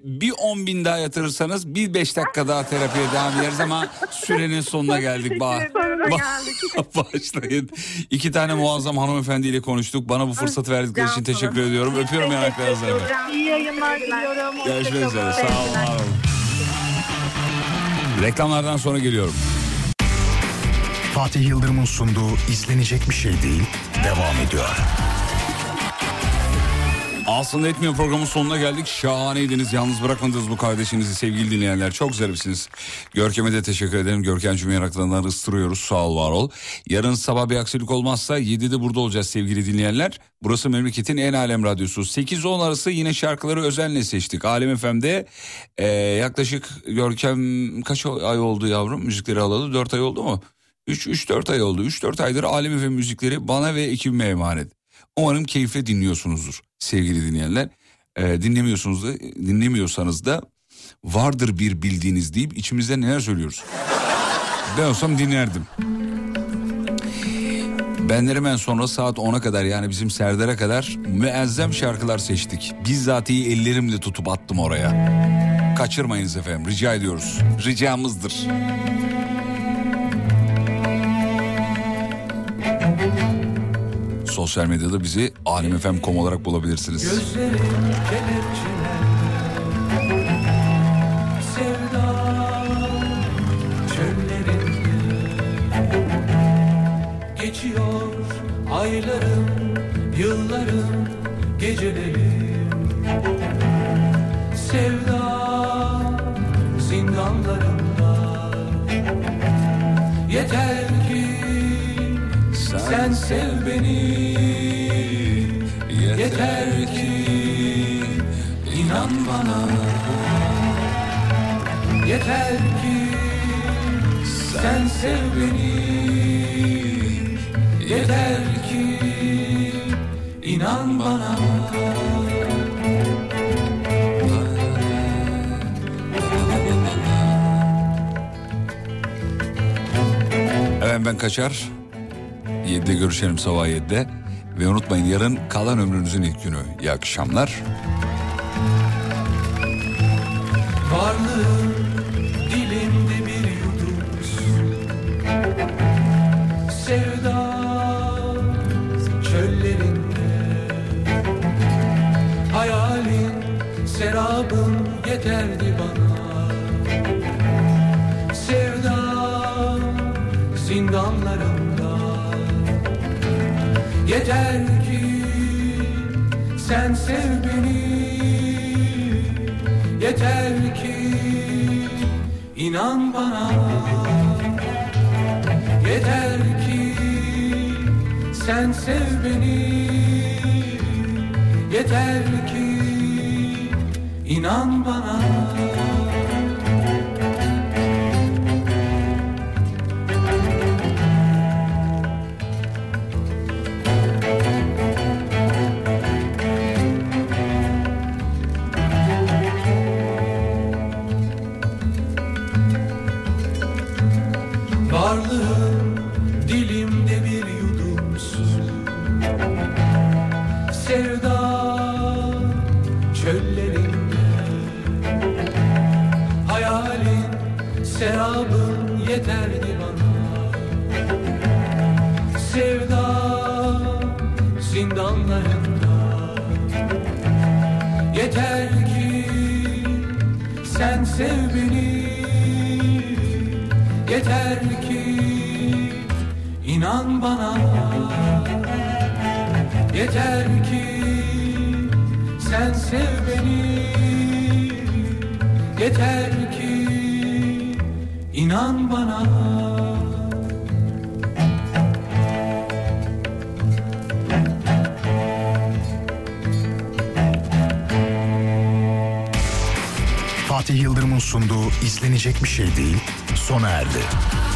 bir 10 bin daha yatırırsanız bir 5 dakika daha terapiye devam ederiz ama sürenin sonuna geldik. Ba Sonuna ba- geldik. Başlayın. İki tane muazzam hanımefendiyle konuştuk. Bana bu fırsatı verdikleri için teşekkür ediyorum. Öpüyorum yanaklarınızdan. İyi yayınlar diliyorum. Görüşmek üzere. Sağ olun. Reklamlardan sonra geliyorum. Fatih Yıldırım'ın sunduğu izlenecek bir şey değil devam ediyor. Aslında etmiyor programın sonuna geldik. Şahaneydiniz. Yalnız bırakmadınız bu kardeşinizi sevgili dinleyenler. Çok zarifsiniz. Görkem'e de teşekkür ederim. Görkem'cim yanaklarından ıstırıyoruz. Sağ ol var ol. Yarın sabah bir aksilik olmazsa 7'de burada olacağız sevgili dinleyenler. Burası memleketin en alem radyosu. 8-10 arası yine şarkıları özenle seçtik. Alem FM'de e, yaklaşık Görkem kaç ay oldu yavrum müzikleri alalı? 4 ay oldu mu? 3-4 ay oldu. 3-4 aydır Alem FM müzikleri bana ve ekibime emanet. Umarım keyifle dinliyorsunuzdur sevgili dinleyenler. Ee, dinlemiyorsunuz da dinlemiyorsanız da vardır bir bildiğiniz deyip içimizde neler söylüyoruz. ben olsam dinlerdim. Benden hemen sonra saat 10'a kadar yani bizim Serdar'a kadar müezzem şarkılar seçtik. Bizzatihi ellerimle tutup attım oraya. Kaçırmayınız efendim rica ediyoruz. Ricamızdır. Sosyal medyada bizi alemfm.com olarak bulabilirsiniz. Geçiyor aylarım, yıllarım, gecelerim sen sev beni. Yeter ki inan bana. Yeter ki sen sev beni. Yeter ki inan bana. Evet ben kaçar. 7'de görüşelim sabah 7'de. Ve unutmayın yarın kalan ömrünüzün ilk günü. İyi akşamlar. Varlığım dilimde bir yudum Sevda çöllerinde Hayalin serabın yeterdi bana Sevda zindanlarında Yeter ki sen sev beni. Yeter ki inan bana. Yeter ki sen sev beni. Yeter ki inan bana inan bana. Yeter ki sen sev beni. Yeter ki inan bana. Fatih Yıldırım'ın sunduğu izlenecek bir şey değil sona erdi.